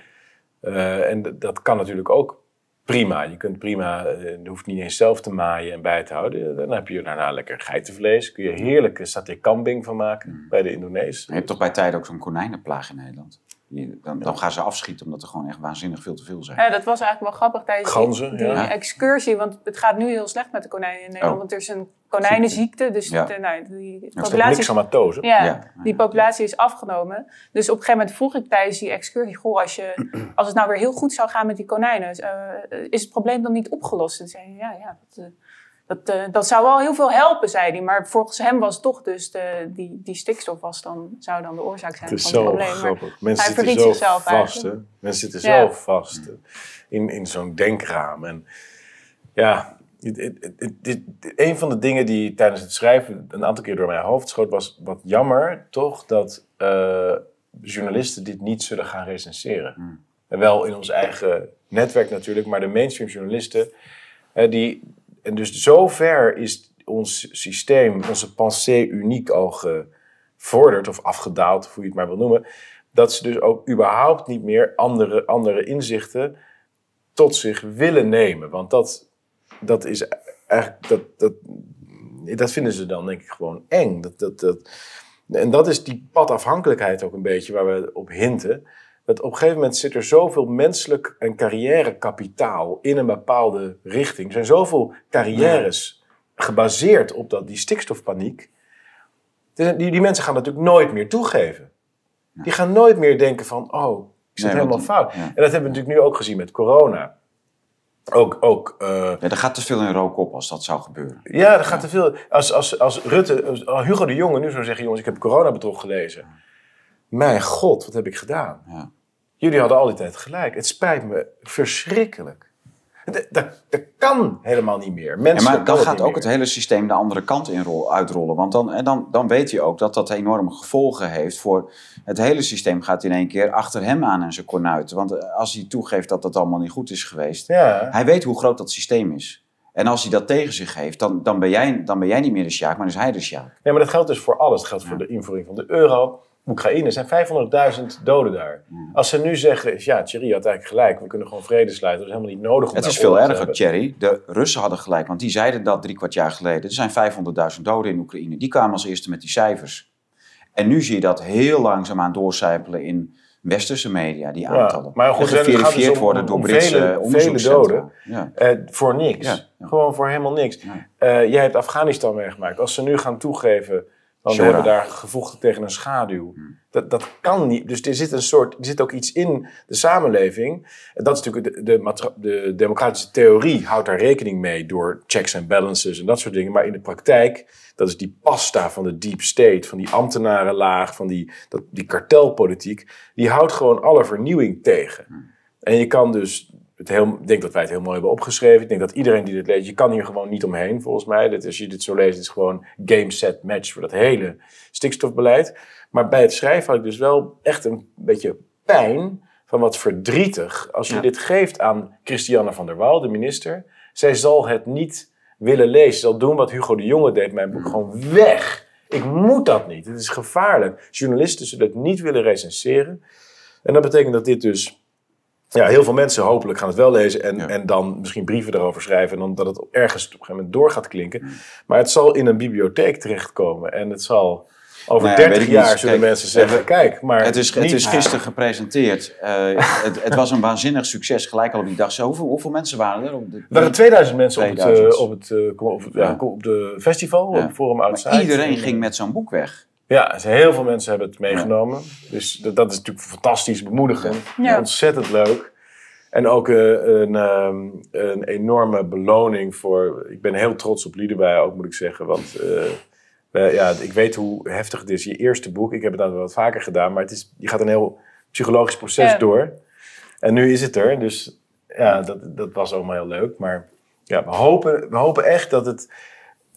Eh, en d- dat kan natuurlijk ook prima. Je kunt prima, eh, je hoeft niet eens zelf te maaien en bij te houden. Dan heb je daarna lekker geitenvlees. Kun je heerlijke satay kambing van maken bij de Indonees. Je hebt toch bij tijden ook zo'n konijnenplaag in Nederland? Die- dan, dan gaan ze afschieten omdat er gewoon echt waanzinnig veel te veel zijn. Ja, dat was eigenlijk wel grappig tijdens die- Ganzen, die, ja. excursie. Want het gaat nu heel slecht met de konijnen in Nederland. Oh. Want er is een konijnenziekte. Dus Ja. de, nou, die populatie, Nixamatose. ja, Ja. die populatie is afgenomen. Dus op een gegeven moment vroeg ik tijdens die excursie... Goh, als, je, als het nou weer heel goed zou gaan met die konijnen... eh, is het probleem dan niet opgelost? En zei ja, ja dat, eh, dat, eh, dat zou wel heel veel helpen, zei hij. Maar volgens hem was toch dus de, die, die stikstof was dan, zou dan de oorzaak zijn Het is van het zo probleem. Maar grappig. Mensen hij zitten verriet zo zichzelf vast. eigenlijk. Hè? Mensen zitten Ja. zo vast hè, in, in zo'n denkraam. En ja, een van de dingen die tijdens het schrijven een aantal keer door mijn hoofd schoot, was wat jammer toch dat eh, journalisten dit niet zullen gaan recenseren. Hmm. En wel in ons eigen netwerk natuurlijk, maar de mainstream journalisten, die, en dus zover is ons systeem, onze pensée uniek al gevorderd of afgedaald, hoe je het maar wil noemen, dat ze dus ook überhaupt niet meer andere, andere inzichten tot zich willen nemen. Want dat, dat is eigenlijk, dat, dat, dat vinden ze dan denk ik gewoon eng. Dat, dat, dat, en dat is die padafhankelijkheid ook een beetje waar we op hinten. Dat op een gegeven moment zit er zoveel menselijk en carrièrekapitaal in een bepaalde richting. Er zijn zoveel carrières gebaseerd op dat, die stikstofpaniek. Dus Die, die mensen gaan natuurlijk nooit meer toegeven. Die gaan nooit meer denken van, oh, ik zit Nee, helemaal fout. ja. En dat hebben we natuurlijk nu ook gezien met corona. Ook, ook eh, Ja, er gaat te veel in rook op als dat zou gebeuren. ja, er gaat te veel. Als, als, als Rutte, als Hugo de Jonge nu zou zeggen: jongens, ik heb coronabedrog gelezen. Mijn god, wat heb ik gedaan? Ja. Jullie hadden al die tijd gelijk. Het spijt me verschrikkelijk. Dat, dat, kan helemaal niet meer. Ja, Mensen maar dan gaat ook het hele systeem de andere kant in rol, uitrollen. Want dan, en dan, dan weet je ook dat dat enorme gevolgen heeft voor... Het hele systeem gaat in één keer achter hem aan en zijn kornuit. Want eh, als hij toegeeft dat dat allemaal niet goed is geweest... Ja, Hij weet hoe groot dat systeem is. En als hij dat tegen zich heeft, dan, dan, ben, jij, dan ben jij niet meer de Sjaak, maar is hij de Sjaak. nee, maar dat geldt dus voor alles. Dat geldt voor de invoering van de euro. Oekraïne. Er zijn 500.000 doden daar. Hmm. Als ze nu zeggen, ja, Thierry had eigenlijk gelijk. We kunnen gewoon vrede sluiten. Dat is helemaal niet nodig om Het is veel erger. Thierry. De Russen hadden gelijk, want die zeiden dat drie kwart jaar geleden. Er zijn 500.000 doden in Oekraïne. Die kwamen als eerste met die cijfers. En nu zie je dat heel langzaamaan doorcijpelen in westerse media, die aantallen. maar goed, gaat dus geverifieerd om- worden om door Britse vele- doden. Ja. Eh, voor niks. Ja, ja. Gewoon voor helemaal niks. Ja. Eh, jij hebt Afghanistan meegemaakt. Als ze nu gaan toegeven, want we hebben daar gevochten tegen een schaduw. Hmm. Dat, dat kan niet. Dus er zit een soort, er zit ook iets in de samenleving. En dat is natuurlijk de, de, de democratische theorie houdt daar rekening mee door checks en balances en dat soort dingen. Maar in de praktijk, dat is die pasta van de deep state, van die ambtenarenlaag, van die, dat, die kartelpolitiek, die houdt gewoon alle vernieuwing tegen. En je kan dus, het heel, ik denk dat wij het heel mooi hebben opgeschreven. Ik denk dat iedereen die dit leest, je kan hier gewoon niet omheen volgens mij. Dit, als je dit zo leest, het is gewoon game, set, match voor dat hele stikstofbeleid. Maar bij het schrijven had ik dus wel echt een beetje pijn van wat verdrietig. Als je Ja. dit geeft aan Christiane van der Waal, de minister. Zij zal het niet willen lezen. Ze zal doen wat Hugo de Jonge deed, mijn boek, gewoon weg. Ik moet dat niet. Het is gevaarlijk. Journalisten zullen het niet willen recenseren. En dat betekent dat dit dus ja, heel veel mensen hopelijk gaan het wel lezen en, Ja. en dan misschien brieven erover schrijven en dan dat het ergens op een gegeven moment door gaat klinken. Maar het zal in een bibliotheek terechtkomen en het zal over Nou ja, 30 weet ik niet. jaar zullen Kijk, mensen zeggen, kijk, maar Het is, het is gisteren gepresenteerd. Eh, het, het was een waanzinnig succes gelijk al op die dag. Zo, hoeveel, hoeveel mensen waren er? Op de, Er waren 2000 mensen op het, 2000. eh, op het, eh, op ja, op de festival, Ja. op Forum Outside. maar iedereen En, ging met zo'n boek weg. Ja, dus heel veel mensen hebben het meegenomen. Dus dat, dat is natuurlijk fantastisch bemoedigend. Ja. Ontzettend leuk. En ook eh, een, ehm, een enorme beloning voor... Ik ben heel trots op Liedewij ook, moet ik zeggen. Want eh, wij- ja, ik weet hoe heftig het is. Je eerste boek, ik heb het nou wat vaker gedaan. Maar het is, je gaat een heel psychologisch proces Ja. door. En nu is het er. Dus ja, dat, dat was allemaal heel leuk. Maar ja, we hopen, we hopen echt dat het,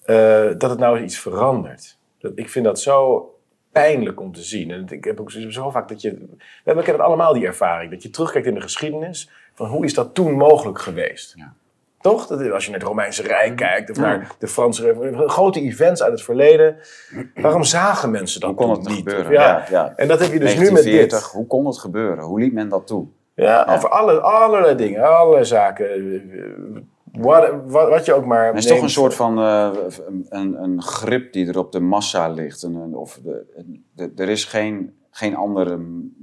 eh, dat het nou iets verandert. Dat, ik vind dat zo pijnlijk om te zien. En ik heb ook zo vaak dat je... We hebben kennen allemaal die ervaring. Dat je terugkijkt in de geschiedenis. Van hoe is dat toen mogelijk geweest? Ja. Toch? Dat, als je naar het Romeinse Rijk kijkt. Of naar de Franse Revolutie. Grote events uit het verleden. Waarom zagen mensen dat Hoe kon het niet? gebeuren? Of ja. En dat heb je dus nu met 1940, dit. hoe kon het gebeuren? Hoe liet men dat toe? Ja, over alle, allerlei dingen. Allerlei zaken. Wat, wat, wat je ook maar Er is toch een soort van eh, een, een grip die er op de massa ligt. Of de, er is geen, geen andere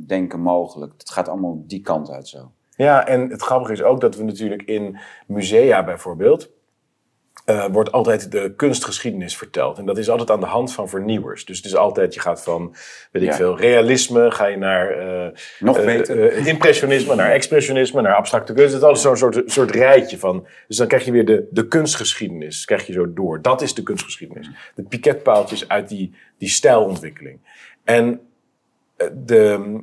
denken mogelijk. Het gaat allemaal die kant uit zo. Ja, en het grappige is ook dat we natuurlijk in musea bijvoorbeeld... eh, wordt altijd de kunstgeschiedenis verteld. En dat is altijd aan de hand van vernieuwers. Dus het is altijd, je gaat van, weet ik Ja. veel, realisme, ga je naar... eh, Nog eh, beter. impressionisme, naar expressionisme, naar abstracte kunst. Het is altijd zo'n soort, soort rijtje van. Dus dan krijg je weer de, de kunstgeschiedenis, krijg je zo door. Dat is de kunstgeschiedenis. De piketpaaltjes uit die, die stijlontwikkeling. En de,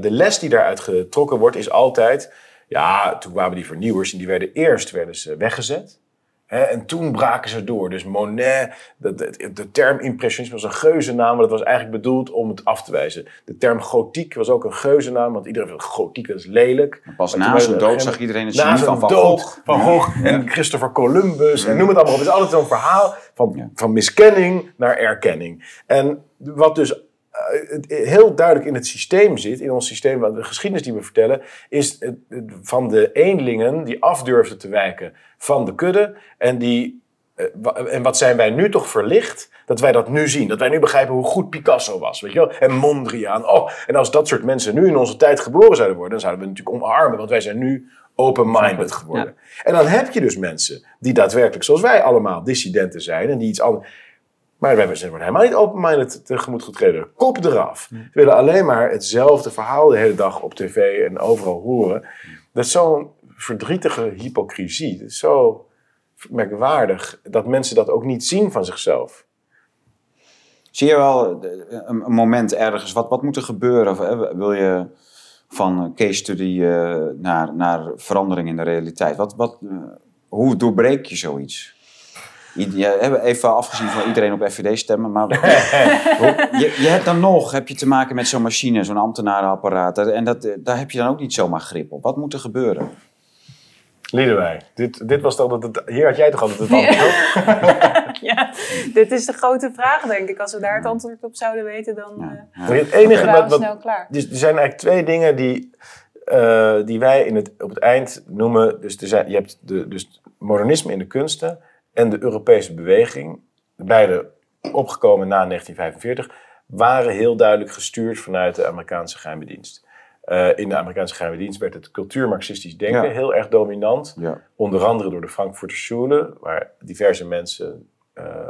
de les die daaruit getrokken wordt, is altijd. Ja, toen kwamen die vernieuwers en die werden eerst werden ze weggezet. En toen braken ze door. Dus Monet, de, de, de term impressionisme was een geuzennaam, maar dat was eigenlijk bedoeld om het af te wijzen. De term gotiek was ook een geuzennaam, want iedereen vindt gotiek dat is lelijk. Pas Maar na zijn dood zag iedereen het na genie zijn van Van dood, Gogh. Van Gogh en Christopher Columbus en noem het allemaal op. Het is altijd zo'n verhaal van, Ja. van miskenning naar erkenning. En wat dus heel duidelijk in het systeem zit, in ons systeem, wat de geschiedenis die we vertellen, is van de eenlingen die afdurfden te wijken van de kudde. En, die, eh, en wat zijn wij nu toch verlicht? Dat wij dat nu zien. Dat wij nu begrijpen hoe goed Picasso was. Weet je wel? En Mondriaan. Oh, en als dat soort mensen nu in onze tijd geboren zouden worden, dan zouden we natuurlijk omarmen. Want wij zijn nu open-minded geworden. En dan heb je dus mensen die daadwerkelijk, zoals wij allemaal, dissidenten zijn. En die iets anders. Maar wij zijn worden helemaal niet open-minded tegemoet getreden. Kop eraf. Ze willen alleen maar hetzelfde verhaal de hele dag op tv en overal horen. Dat is zo'n verdrietige hypocrisie. Het is zo merkwaardig dat mensen dat ook niet zien van zichzelf. Zie je wel een, moment ergens, wat, wat moet er gebeuren? Of, eh, wil je van case study eh, naar, naar verandering in de realiteit? Wat, wat, eh, hoe doorbreek je zoiets? Hebt even afgezien van iedereen op FVD stemmen, maar je, je hebt dan nog heb je te maken met zo'n machine, zo'n ambtenarenapparaat. En dat, daar heb je dan ook niet zomaar grip op. Wat moet er gebeuren? Liedewij, dit, dit was toch dat het, hier had jij toch altijd het antwoord op? ja, dit is de grote vraag, denk ik. Als we daar het antwoord op zouden weten, dan Ja, eh ja. Het enige wat, wat, snel klaar. Dus er zijn eigenlijk twee dingen die, eh, die wij in het, op het eind noemen. Dus er zijn, je hebt de, dus modernisme in de kunsten en de Europese beweging. Beide opgekomen na 1945, waren heel duidelijk gestuurd vanuit de Amerikaanse geheime dienst. Eh, in de Amerikaanse geheime dienst werd het cultuurmarxistisch denken Ja. heel erg dominant. Ja. Onder andere door de Frankfurter Schule, waar diverse mensen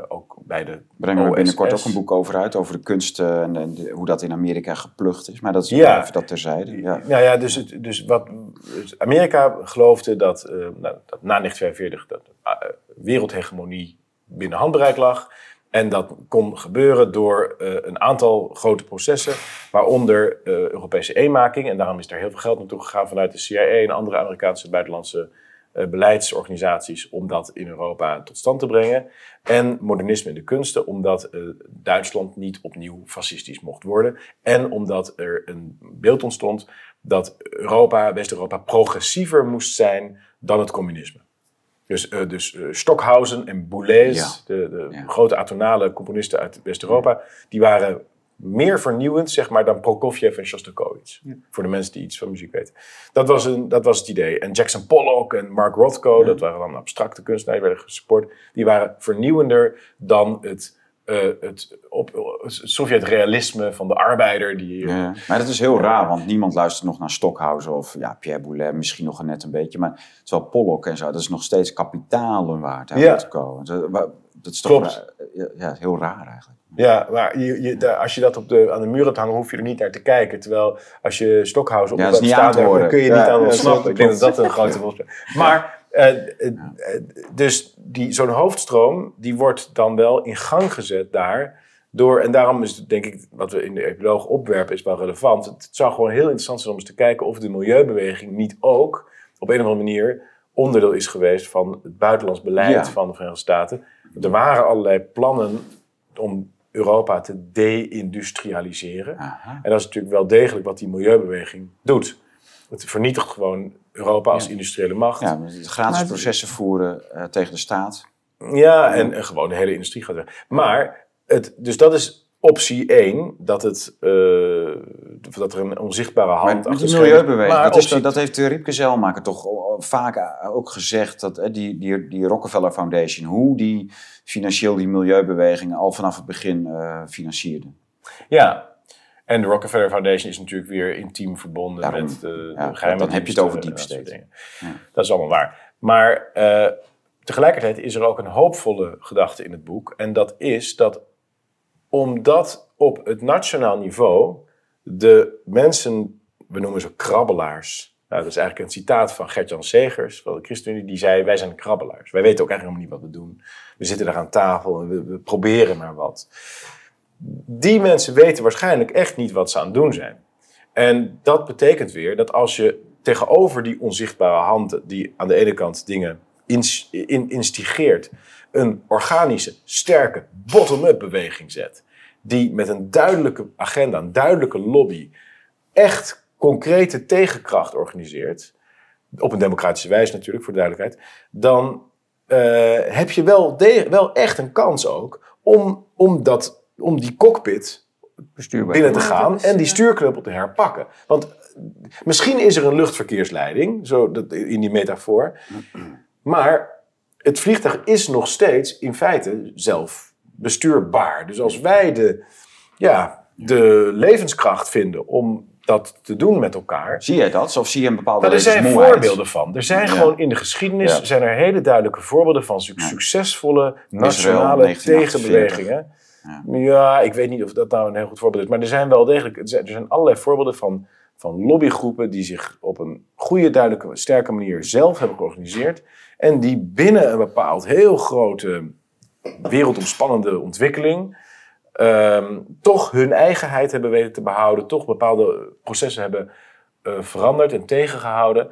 ook bij de Brengen we binnenkort ook een boek over uit, over de kunsten en, en de- hoe dat in Amerika geplucht is. Maar dat is Ja. even dat terzijde. Ja. Nou ja, dus, het, dus wat dus Amerika geloofde dat, eh, nou, dat na 1945 dat eh, wereldhegemonie binnen handbereik lag. En dat kon gebeuren door eh, een aantal grote processen, waaronder eh, Europese eenmaking. En daarom is er heel veel geld naartoe gegaan vanuit de CIA en andere Amerikaanse buitenlandse eh, beleidsorganisaties om dat in Europa tot stand te brengen. En modernisme in de kunsten, omdat eh, Duitsland niet opnieuw fascistisch mocht worden. En omdat er een beeld ontstond dat Europa, West-Europa, progressiever moest zijn dan het communisme. Dus, eh, dus eh, Stockhausen en Boulez, Ja. de, de Ja. grote atonale componisten uit West-Europa, die waren meer vernieuwend zeg maar, dan Prokofjev en Shostakovich. Voor de mensen die iets van muziek weten. Dat was, een, dat was het idee. En Jackson Pollock en Mark Rothko, dat waren dan abstracte kunstenaars, die werden gesupport. Die waren vernieuwender dan het, eh, het, op, Sovjet-realisme van de arbeider. Die, Ja. Maar dat is heel raar, want niemand luistert nog naar Stockhausen of ja, Pierre Boulet, misschien nog net een beetje. Maar terwijl Pollock en zo, dat is nog steeds kapitalen waard. hè, Ja. Dat, is toch Klopt. raar. Ja, heel raar eigenlijk. Ja, maar je, je, als je dat op de, aan de muur hebt hangen, hoef je er niet naar te kijken. Terwijl als je Stockhausen op Ja, de staat, dan kun je Ja, niet aan ontsnappen. Ik denk dat dat een grote rol speelt. Maar eh, eh, dus die, zo'n hoofdstroom, die wordt dan wel in gang gezet daar. Door, en daarom is het, denk ik, wat we in de epiloog opwerpen, is wel relevant. Het zou gewoon heel interessant zijn om eens te kijken of de milieubeweging niet ook op een of andere manier onderdeel is geweest van het buitenlands beleid Ja. van de Verenigde Staten. Er waren allerlei plannen om Europa te deindustrialiseren. En dat is natuurlijk wel degelijk wat die milieubeweging doet. Het vernietigt gewoon Europa als industriële macht. Ja, Ja, gratis Maar- processen voeren eh, tegen de staat. en, en gewoon de hele industrie gaat weg. Maar, het, dus dat is optie 1, dat, het, eh, dat er een onzichtbare hand Maar achter schermen- milieubeweging, Maar dat, is, heeft Riepke Zelmaker toch al- vaak eh, ook gezegd, dat eh, die, die, die Rockefeller Foundation, hoe die financieel die milieubeweging al vanaf het begin eh financierde. Ja, en de Rockefeller Foundation is natuurlijk weer intiem verbonden Daarom. met de, Ja, de geheime dan heb je het over deep state. dingen. Ja. Dat is allemaal waar. Maar eh, tegelijkertijd is er ook een hoopvolle gedachte in het boek. En dat is dat omdat op het nationaal niveau de mensen, we noemen ze krabbelaars. Nou, dat is eigenlijk een citaat van Gert-Jan Segers van de ChristenUnie. Die zei, wij zijn krabbelaars. Wij weten ook eigenlijk helemaal niet wat we doen. We zitten daar aan tafel en we, we proberen maar wat. Die mensen weten waarschijnlijk echt niet wat ze aan het doen zijn. En dat betekent weer dat als je tegenover die onzichtbare handen, die aan de ene kant dingen ins- in, instigeert, een organische, sterke, bottom-up beweging zet, die met een duidelijke agenda, een duidelijke lobby, echt concrete tegenkracht organiseert, op een democratische wijze natuurlijk, voor de duidelijkheid, dan eh, heb je wel, wel echt een kans ook om, om, dat, om die cockpit Bestuurbaar. binnen te gaan en die stuurknuppel te herpakken. Want misschien is er een luchtverkeersleiding, zo dat, in die metafoor. Maar het vliegtuig is nog steeds in feite zelf bestuurbaar. Dus als wij de, ja, de levenskracht vinden om dat te doen met elkaar. Zie jij dat? Of zie je een bepaalde Nou, er zijn voorbeelden van. Er zijn Ja. gewoon in de geschiedenis Ja. zijn er hele duidelijke voorbeelden van suc- succesvolle nationale 1948. tegenbewegingen. Ja. ik weet niet of dat nou een heel goed voorbeeld is. Maar er zijn wel degelijk er zijn, er zijn allerlei voorbeelden van, van lobbygroepen die zich op een goede, duidelijke, sterke manier zelf hebben georganiseerd. En die binnen een bepaald heel grote wereldomspannende ontwikkeling ehm, toch hun eigenheid hebben weten te behouden, toch bepaalde processen hebben eh, veranderd en tegengehouden.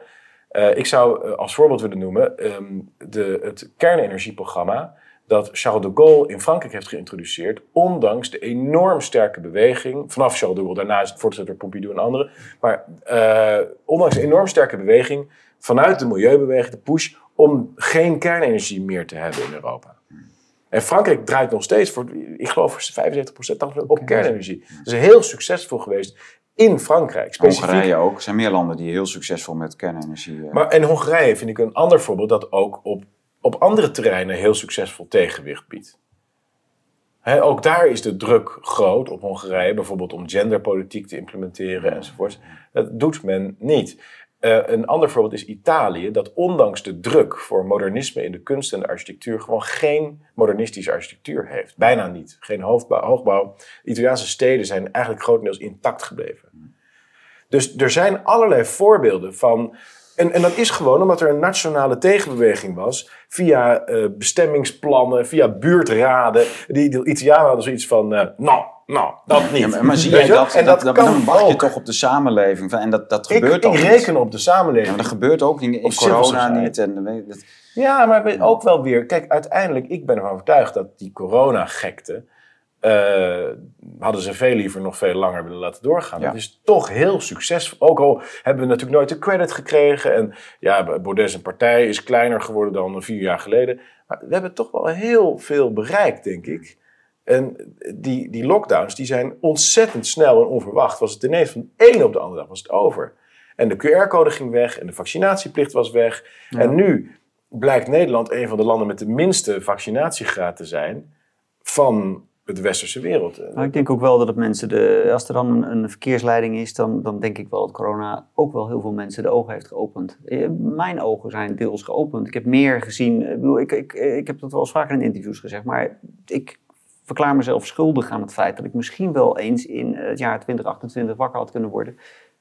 Eh, ik zou eh, als voorbeeld willen noemen ehm, de, het kernenergieprogramma dat Charles de Gaulle in Frankrijk heeft geïntroduceerd, ondanks de enorm sterke beweging, vanaf Charles de Gaulle, daarna is het voortgezet door Pompidou en anderen, maar eh, ondanks een enorm sterke beweging vanuit de milieubeweging, de push, om geen kernenergie meer te hebben in Europa. En Frankrijk draait nog steeds voor, ik geloof voor 75% op kernenergie. Dat is heel succesvol geweest in Frankrijk. Specifiek. Hongarije ook. Er zijn meer landen die heel succesvol met kernenergie... eh, Maar en Hongarije vind ik een ander voorbeeld dat ook op, op andere terreinen heel succesvol tegenwicht biedt. Ook daar is de druk groot op Hongarije, bijvoorbeeld om genderpolitiek te implementeren enzovoort. Dat doet men niet. Eh, een ander voorbeeld is Italië, dat ondanks de druk voor modernisme in de kunst en de architectuur gewoon geen modernistische architectuur heeft. Bijna niet. Geen hoofdbouw, hoogbouw. Italiaanse steden zijn eigenlijk grotendeels intact gebleven. Dus er zijn allerlei voorbeelden van. En, en dat is gewoon omdat er een nationale tegenbeweging was. Via eh, bestemmingsplannen, via buurtraden. Die, die Italianen hadden zoiets van. eh, nou, nou, dat niet. Ja, maar, maar zie Weet jij je dat? En dat, dat, kan dan wacht je toch op de samenleving. En dat, dat Ik, gebeurt ik ook niet. reken op de Ja, samenleving. maar dat gebeurt ook niet. In corona niet. En, weet je, dat, Ja, maar weet- ook wel weer. Kijk, uiteindelijk, ik ben ervan overtuigd dat die coronagekte. Eh hadden ze veel liever nog veel langer willen laten doorgaan. Ja. Dat is toch heel succesvol. Ook al hebben we natuurlijk nooit de credit gekregen. En ja, Baudet zijn partij is kleiner geworden dan vier jaar geleden. Maar we hebben toch wel heel veel bereikt, denk ik. En die, die lockdowns die zijn ontzettend snel en onverwacht. Was het ineens van de ene op de andere dag was het over. En de QR-code ging weg en de vaccinatieplicht was weg. En nu blijkt Nederland een van de landen met de minste vaccinatiegraad te zijn van de westerse wereld. Nou, ik denk ook wel dat het mensen, de, als er dan een, verkeersleiding is, dan, dan denk ik wel dat corona ook wel heel veel mensen de ogen heeft geopend. Eh, Mijn ogen zijn deels geopend. Ik heb meer gezien, ik, bedoel, ik, ik, ik heb dat wel eens vaker in interviews gezegd, maar ik verklaar mezelf schuldig aan het feit dat ik misschien wel eens in het jaar 2028 wakker had kunnen worden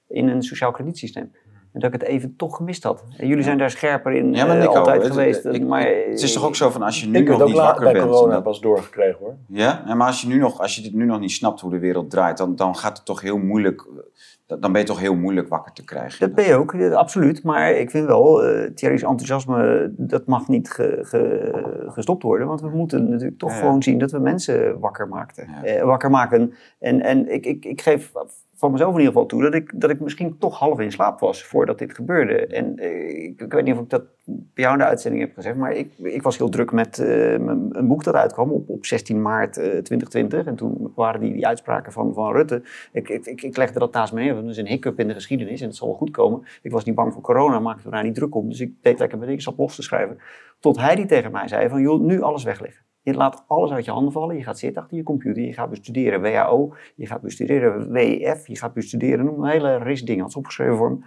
in een sociaal kredietsysteem. En dat ik het even toch gemist had. En jullie zijn daar scherper in Ja, maar eh, Nico, altijd het- geweest. ik- maar, het is toch ook zo van als je nu ik heb nog het niet wakker bij bent. corona dat- pas doorgekregen hoor. Ja, en maar als je, nu nog, als je dit nu nog niet snapt hoe de wereld draait, dan, dan gaat het toch heel moeilijk. Dan ben je toch heel moeilijk wakker te krijgen. Dat ben je ook, eh, absoluut. Maar ik vind wel, eh Thierry's enthousiasme, dat mag niet ge- ge- gestopt worden. Want we moeten natuurlijk toch Ja, ja. gewoon zien dat we mensen wakker, maakten, Ja. eh, wakker maken. En, en ik, ik, ik geef van mezelf in ieder geval toe dat ik, dat ik misschien toch half in slaap was voordat dit gebeurde. En eh, ik, ik weet niet of ik dat bij jou in de uitzending heb gezegd, maar ik, ik was heel druk met eh, een boek dat uitkwam op, op 16 maart eh, 2020. En toen waren die, die uitspraken van, van Rutte. Ik, ik, ik, legde dat naast me neer, want is een hiccup in de geschiedenis en het zal wel goed komen. Ik was niet bang voor corona, maakte me daar niet druk om. Dus ik deed lekker met ik zat los te schrijven. Tot hij die tegen mij zei van, joh, nu alles wegleggen. Je laat alles uit je handen vallen. Je gaat zitten achter je computer. Je gaat bestuderen WHO. Je gaat bestuderen WEF. Je gaat bestuderen. Een hele ris dingen. Ze opgeschreven voor hem.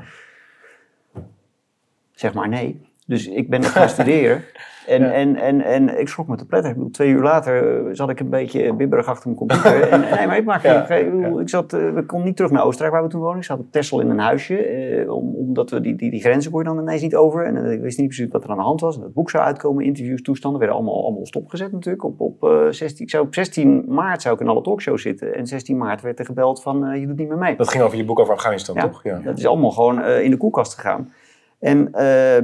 Zeg maar nee. Dus ik ben gaan studeren. En, Ja. en, en, en ik schrok me te pletter. Ik bedoel, twee uur later eh, zat ik een beetje bibberig achter mijn computer. en, nee, maar ik maak Ja, ik, bedoel, ik zat, eh, we konden niet terug naar Oostenrijk waar we toen woonden. Ik zat op Texel in een huisje. eh, om, omdat we die, die, die grenzen kon je dan ineens niet over. En eh, ik wist niet precies wat er aan de hand was. En het boek zou uitkomen, interviews, toestanden. werden allemaal, allemaal stopgezet natuurlijk. Op, op, eh, 16, ik zou, op 16 maart zou ik in alle talkshows zitten. En 16 maart werd er gebeld van eh, je doet niet meer mee. Dat ging over je boek over Afghanistan, Ja. toch? Ja. Dat is allemaal gewoon eh, in de koelkast gegaan. En eh,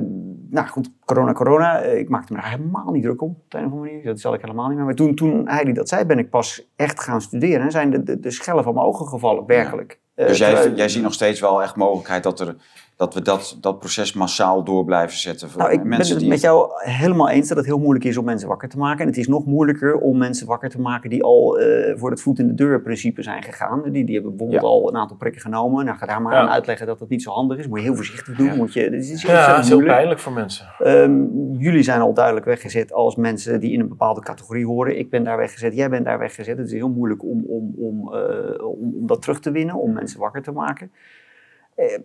nou goed, corona, corona. eh, ik maakte me daar helemaal niet druk om. Op de een of andere manier. Dat zal ik helemaal niet meer. Maar toen, toen hij dat zei, ben ik pas echt gaan studeren. En zijn de, de, de schellen van mijn ogen gevallen, werkelijk. Eh, Dus jij, terwijl- jij ziet nog steeds wel echt mogelijkheid dat, er, dat we dat, dat proces massaal door blijven zetten. Voor Nou, ik ben mensen het die... met jou helemaal eens dat het heel moeilijk is om mensen wakker te maken. En het is nog moeilijker om mensen wakker te maken die al eh, voor het voet in de deur principe zijn gegaan. Die, die hebben bijvoorbeeld Ja. al een aantal prikken genomen. Nou, ga daar maar Ja. aan uitleggen dat dat niet zo handig is. Moet je heel voorzichtig doen. Moet je, het is Ja, dat is heel pijnlijk voor mensen. Ehm, jullie zijn al duidelijk weggezet als mensen die in een bepaalde categorie horen. Ik ben daar weggezet, jij bent daar weggezet. Het is heel moeilijk om, om, om, eh, om, om dat terug te winnen, om mensen wakker te maken. Eh,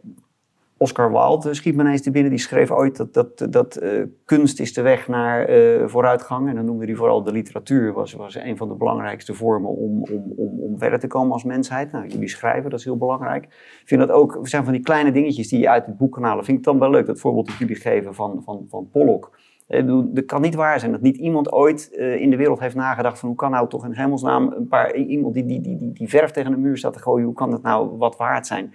Oscar Wilde schiet me ineens te binnen. Die schreef ooit dat, dat, dat eh, kunst is de weg naar eh, vooruitgang. En dan noemde hij vooral de literatuur. Was, was een van de belangrijkste vormen om, om, om, om verder te komen als mensheid. Nou, jullie schrijven, dat is heel belangrijk. Ik vind dat ook, zijn van die kleine dingetjes die je uit het boek kan halen. Vind ik dan wel leuk, dat voorbeeld dat jullie geven van, van, van Pollock. Eh, Het kan niet waar zijn dat niet iemand ooit eh, in de wereld heeft nagedacht van hoe kan nou toch in hemelsnaam een paar, iemand die, die, die, die, die verf tegen de muur staat te gooien, hoe kan dat nou wat waard zijn?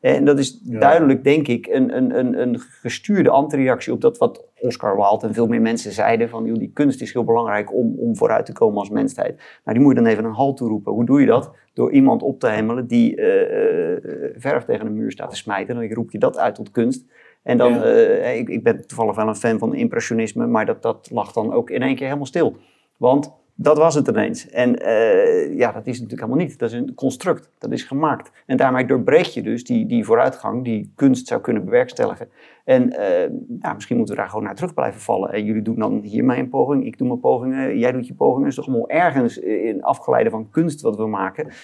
En dat is duidelijk, denk ik, een, een, een, een gestuurde antireactie op dat wat Oscar Wilde en veel meer mensen zeiden. Van, joh, die kunst is heel belangrijk om, om vooruit te komen als mensheid. Nou, die moet je dan even een halt toeroepen. Hoe doe je dat? Door iemand op te hemelen die eh, verf tegen een muur staat te smijten. Dan roep je dat uit tot kunst. En dan, Ja. eh, ik, ik ben toevallig wel een fan van impressionisme, maar dat, dat lag dan ook in één keer helemaal stil. Want Dat was het ineens. En eh, ja, dat is natuurlijk helemaal niet. Dat is een construct. Dat is gemaakt. En daarmee doorbreek je dus die, die vooruitgang die kunst zou kunnen bewerkstelligen. En eh, ja, misschien moeten we daar gewoon naar terug blijven vallen. En jullie doen dan hier mijn poging, ik doe mijn pogingen, jij doet je pogingen. Het is toch allemaal ergens in afgeleide van kunst wat we maken. Eh,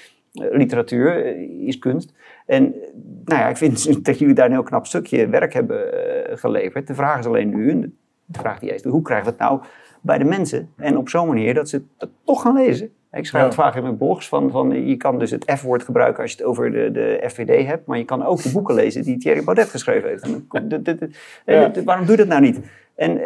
literatuur is kunst. En nou ja, ik vind dat jullie daar een heel knap stukje werk hebben geleverd. De vraag is alleen nu, de vraag die stelt, hoe krijgen we het nou bij de mensen? En op zo'n manier dat ze het toch gaan lezen. Ik schrijf het vaak in mijn blogs van, van je kan dus het F-woord gebruiken als je het over de, de FVD hebt, maar je kan ook de boeken lezen die Thierry Baudet geschreven heeft. En, waarom doe je dat nou niet? En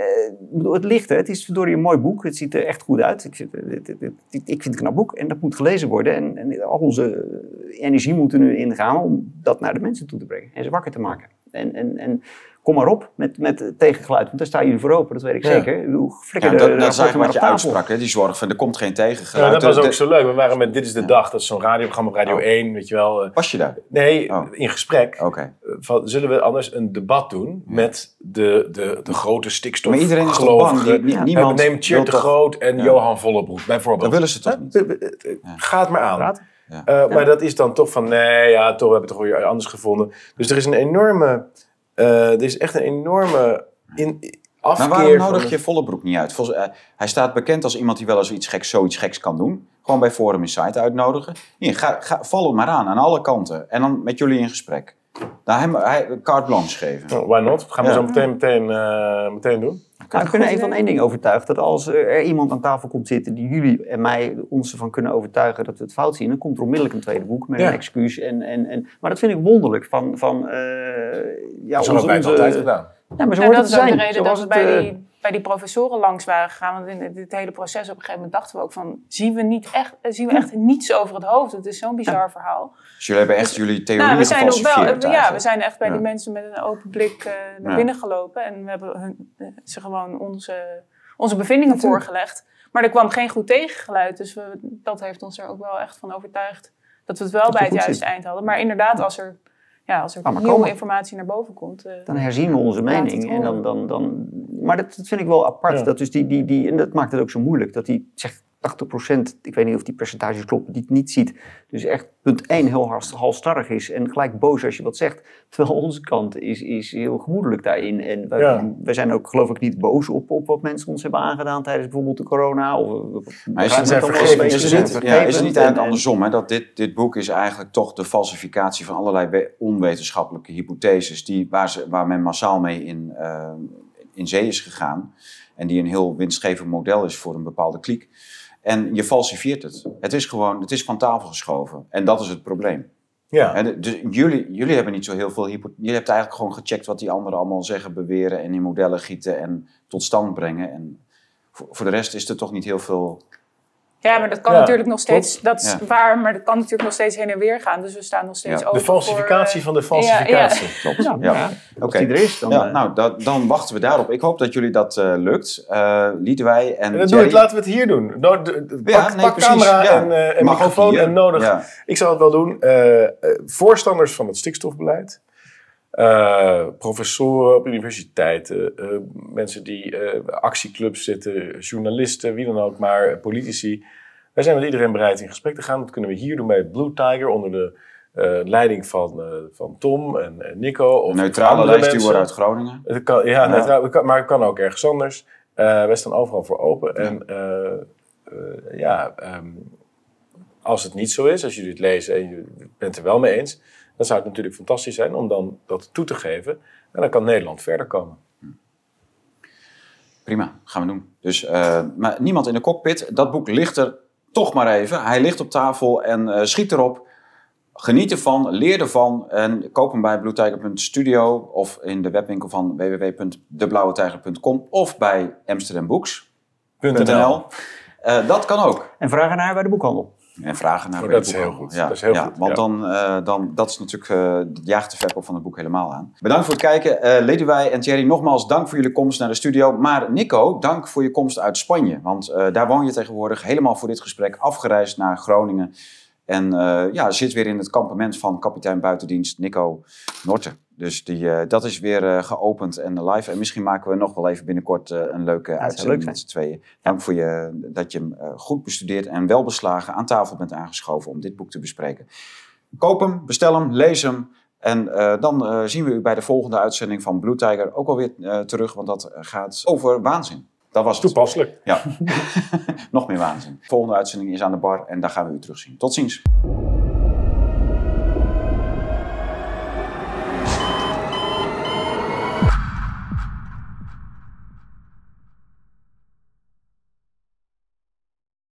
uh, het ligt, het is door een mooi boek. Het ziet er echt goed uit. Ik vind, het, het, ik vind het een knap boek en dat moet gelezen worden. En, en, al onze energie moet er nu ingaan om dat naar de mensen toe te brengen en ze wakker te maken. En, en, en kom maar op met, met tegengeluid, want daar staan jullie voor open, dat weet ik zeker. Ik bedoel, ja, dat, dat is eigenlijk wat je aansprak, hè? die zorg van er komt geen tegengeluid. Ja, dat was ook zo leuk. We waren met Dit is de Dag, dat is zo'n radioprogramma op Radio 1, weet je wel. Eh. Was je daar? Nee, oh. in gesprek. Oké. Eh, zullen we anders een debat doen met de, de, de grote stikstof Maar iedereen is toch bang? Die, niemand Neem Tjeerd de Groot en Johan Vollebroek bijvoorbeeld. Dat willen ze toch niet? Ga het maar aan. Uh, maar dat is dan toch van, nee, ja, toch, we hebben het toch weer anders gevonden. Dus er is een enorme uh, er is echt een enorme in, afkeer. Maar waarom nodig je Vollebroek niet uit? Volgens, uh, hij staat bekend als iemand die wel eens iets geks, zoiets geks kan doen. Gewoon bij Forum Insight uitnodigen. Hier, ga, ga, val hem maar aan, aan alle kanten. En dan met jullie in gesprek. Daar hem hij carte blanche geven. Oh, why not? Gaan we zo meteen, meteen, uh, meteen doen. Nou, ik ben even van één ding overtuigd. Dat als er iemand aan tafel komt zitten die jullie en mij ons ervan kunnen overtuigen dat we het fout zien, dan komt er onmiddellijk een tweede boek met een excuus. En, en, en, maar dat vind ik wonderlijk. Van, van, uh, ja, dat hebben wij het altijd gedaan. Ja, maar zo nou, dat is ook de reden dat we bij, die, bij die professoren langs waren gegaan. Want in dit hele proces op een gegeven moment dachten we ook van... zien we, niet echt, zien we echt niets over het hoofd? Het is zo'n bizar verhaal. Dus jullie hebben echt dus, jullie theorie nou, we zijn ook wel, Ja, we zijn echt bij die mensen met een open blik uh, naar binnen gelopen. En we hebben hun, uh, ze gewoon onze, onze bevindingen voorgelegd. Maar er kwam geen goed tegengeluid. Dus we, dat heeft ons er ook wel echt van overtuigd... dat we het wel bij het juiste eind hadden. Maar inderdaad, als er ja, als er nieuwe informatie naar boven komt. Uh, dan herzien we onze mening. En dan, dan, dan, maar dat, dat vind ik wel apart. Dat dus die, die, die, en dat maakt het ook zo moeilijk. Dat hij zegt 80%, ik weet niet of die percentages kloppen, die het niet ziet. Dus echt punt 1 heel halstarrig is en gelijk boos als je wat zegt. Terwijl onze kant is, is heel gemoedelijk daarin. En wij, zijn ook geloof ik niet boos op, op wat mensen ons hebben aangedaan tijdens bijvoorbeeld de corona. Of, maar is, het, is, is, het, ja, is het niet eigenlijk andersom? Hè? Dat dit, dit boek is eigenlijk toch de falsificatie van allerlei onwetenschappelijke hypotheses die, waar, ze, waar men massaal mee in, uh, in zee is gegaan. En die een heel winstgevend model is voor een bepaalde kliek. En je falsifieert het. Het is gewoon, het is van tafel geschoven. En dat is het probleem. Ja. En dus jullie, jullie hebben niet zo heel veel Je hebt eigenlijk gewoon gecheckt wat die anderen allemaal zeggen, beweren en in modellen gieten en tot stand brengen. En voor, voor de rest is er toch niet heel veel ja, maar dat kan natuurlijk nog steeds, dat is waar, maar dat kan natuurlijk nog steeds heen en weer gaan. Dus we staan nog steeds open De falsificatie van de falsificatie. Klopt. Ja. Oké. er is, dan, ja, nou, dat, dan wachten we daarop. Ik hoop dat jullie dat uh, lukt. Uh, wij en, en doe ik, laten we het hier doen. No, de, de, pak, nee, pak camera en, uh, en microfoon en nodig. Ik zal het wel doen. voorstanders van het stikstofbeleid. Uh, professoren op universiteiten, uh, mensen die uh, actieclubs zitten, journalisten, wie dan ook, maar politici. Wij zijn met iedereen bereid in gesprek te gaan. Dat kunnen we hier doen bij Blue Tiger onder de leiding van, van Tom en, en Nico. Of neutrale lijstduwer uit Groningen. Het kan, ja, Neutraal, maar het kan ook ergens anders. wij staan overal voor open. Ja. En ja, um, als het niet zo is, als jullie het lezen en je bent er wel mee eens dan zou het natuurlijk fantastisch zijn om dan dat toe te geven. En dan kan Nederland verder komen. Prima, gaan we doen. Dus, uh, maar niemand in de cockpit. Dat boek ligt er toch maar even. Hij ligt op tafel en uh, schiet erop. Geniet ervan, leer ervan en koop hem bij bluetiger.studio of in de webwinkel van www.deblauwetijger.com of bij amsterdambooks.nl. Uh, dat kan ook. En vragen naar bij de boekhandel. En vragen naar oh, dat is heel goed. Ja, dat is heel ja, goed. Want dan, uh, dan, dat is natuurlijk, uh, jaagt de verkoop van het boek helemaal aan. Bedankt voor het kijken. Uh, Leduwij en Thierry, nogmaals dank voor jullie komst naar de studio. Maar Nico, dank voor je komst uit Spanje. Want daar woon je tegenwoordig helemaal voor dit gesprek afgereisd naar Groningen. En eh, ja, zit weer in het kampement van kapitein buitendienst Nico Norten. Dus die, eh, dat is weer eh, geopend en live. En misschien maken we nog wel even binnenkort een leuke zou uitzending leuk met z'n tweeën. Dank voor je, dat je hem goed bestudeerd en wel beslagen aan tafel bent aangeschoven om dit boek te bespreken. Koop hem, bestel hem, lees hem. En dan zien we u bij de volgende uitzending van Blue Tiger ook alweer eh, terug. Want dat gaat over waanzin. Dat was het. Toepasselijk. Ja, nog meer waanzin. De volgende uitzending is aan de bar en daar gaan we u terugzien. Tot ziens.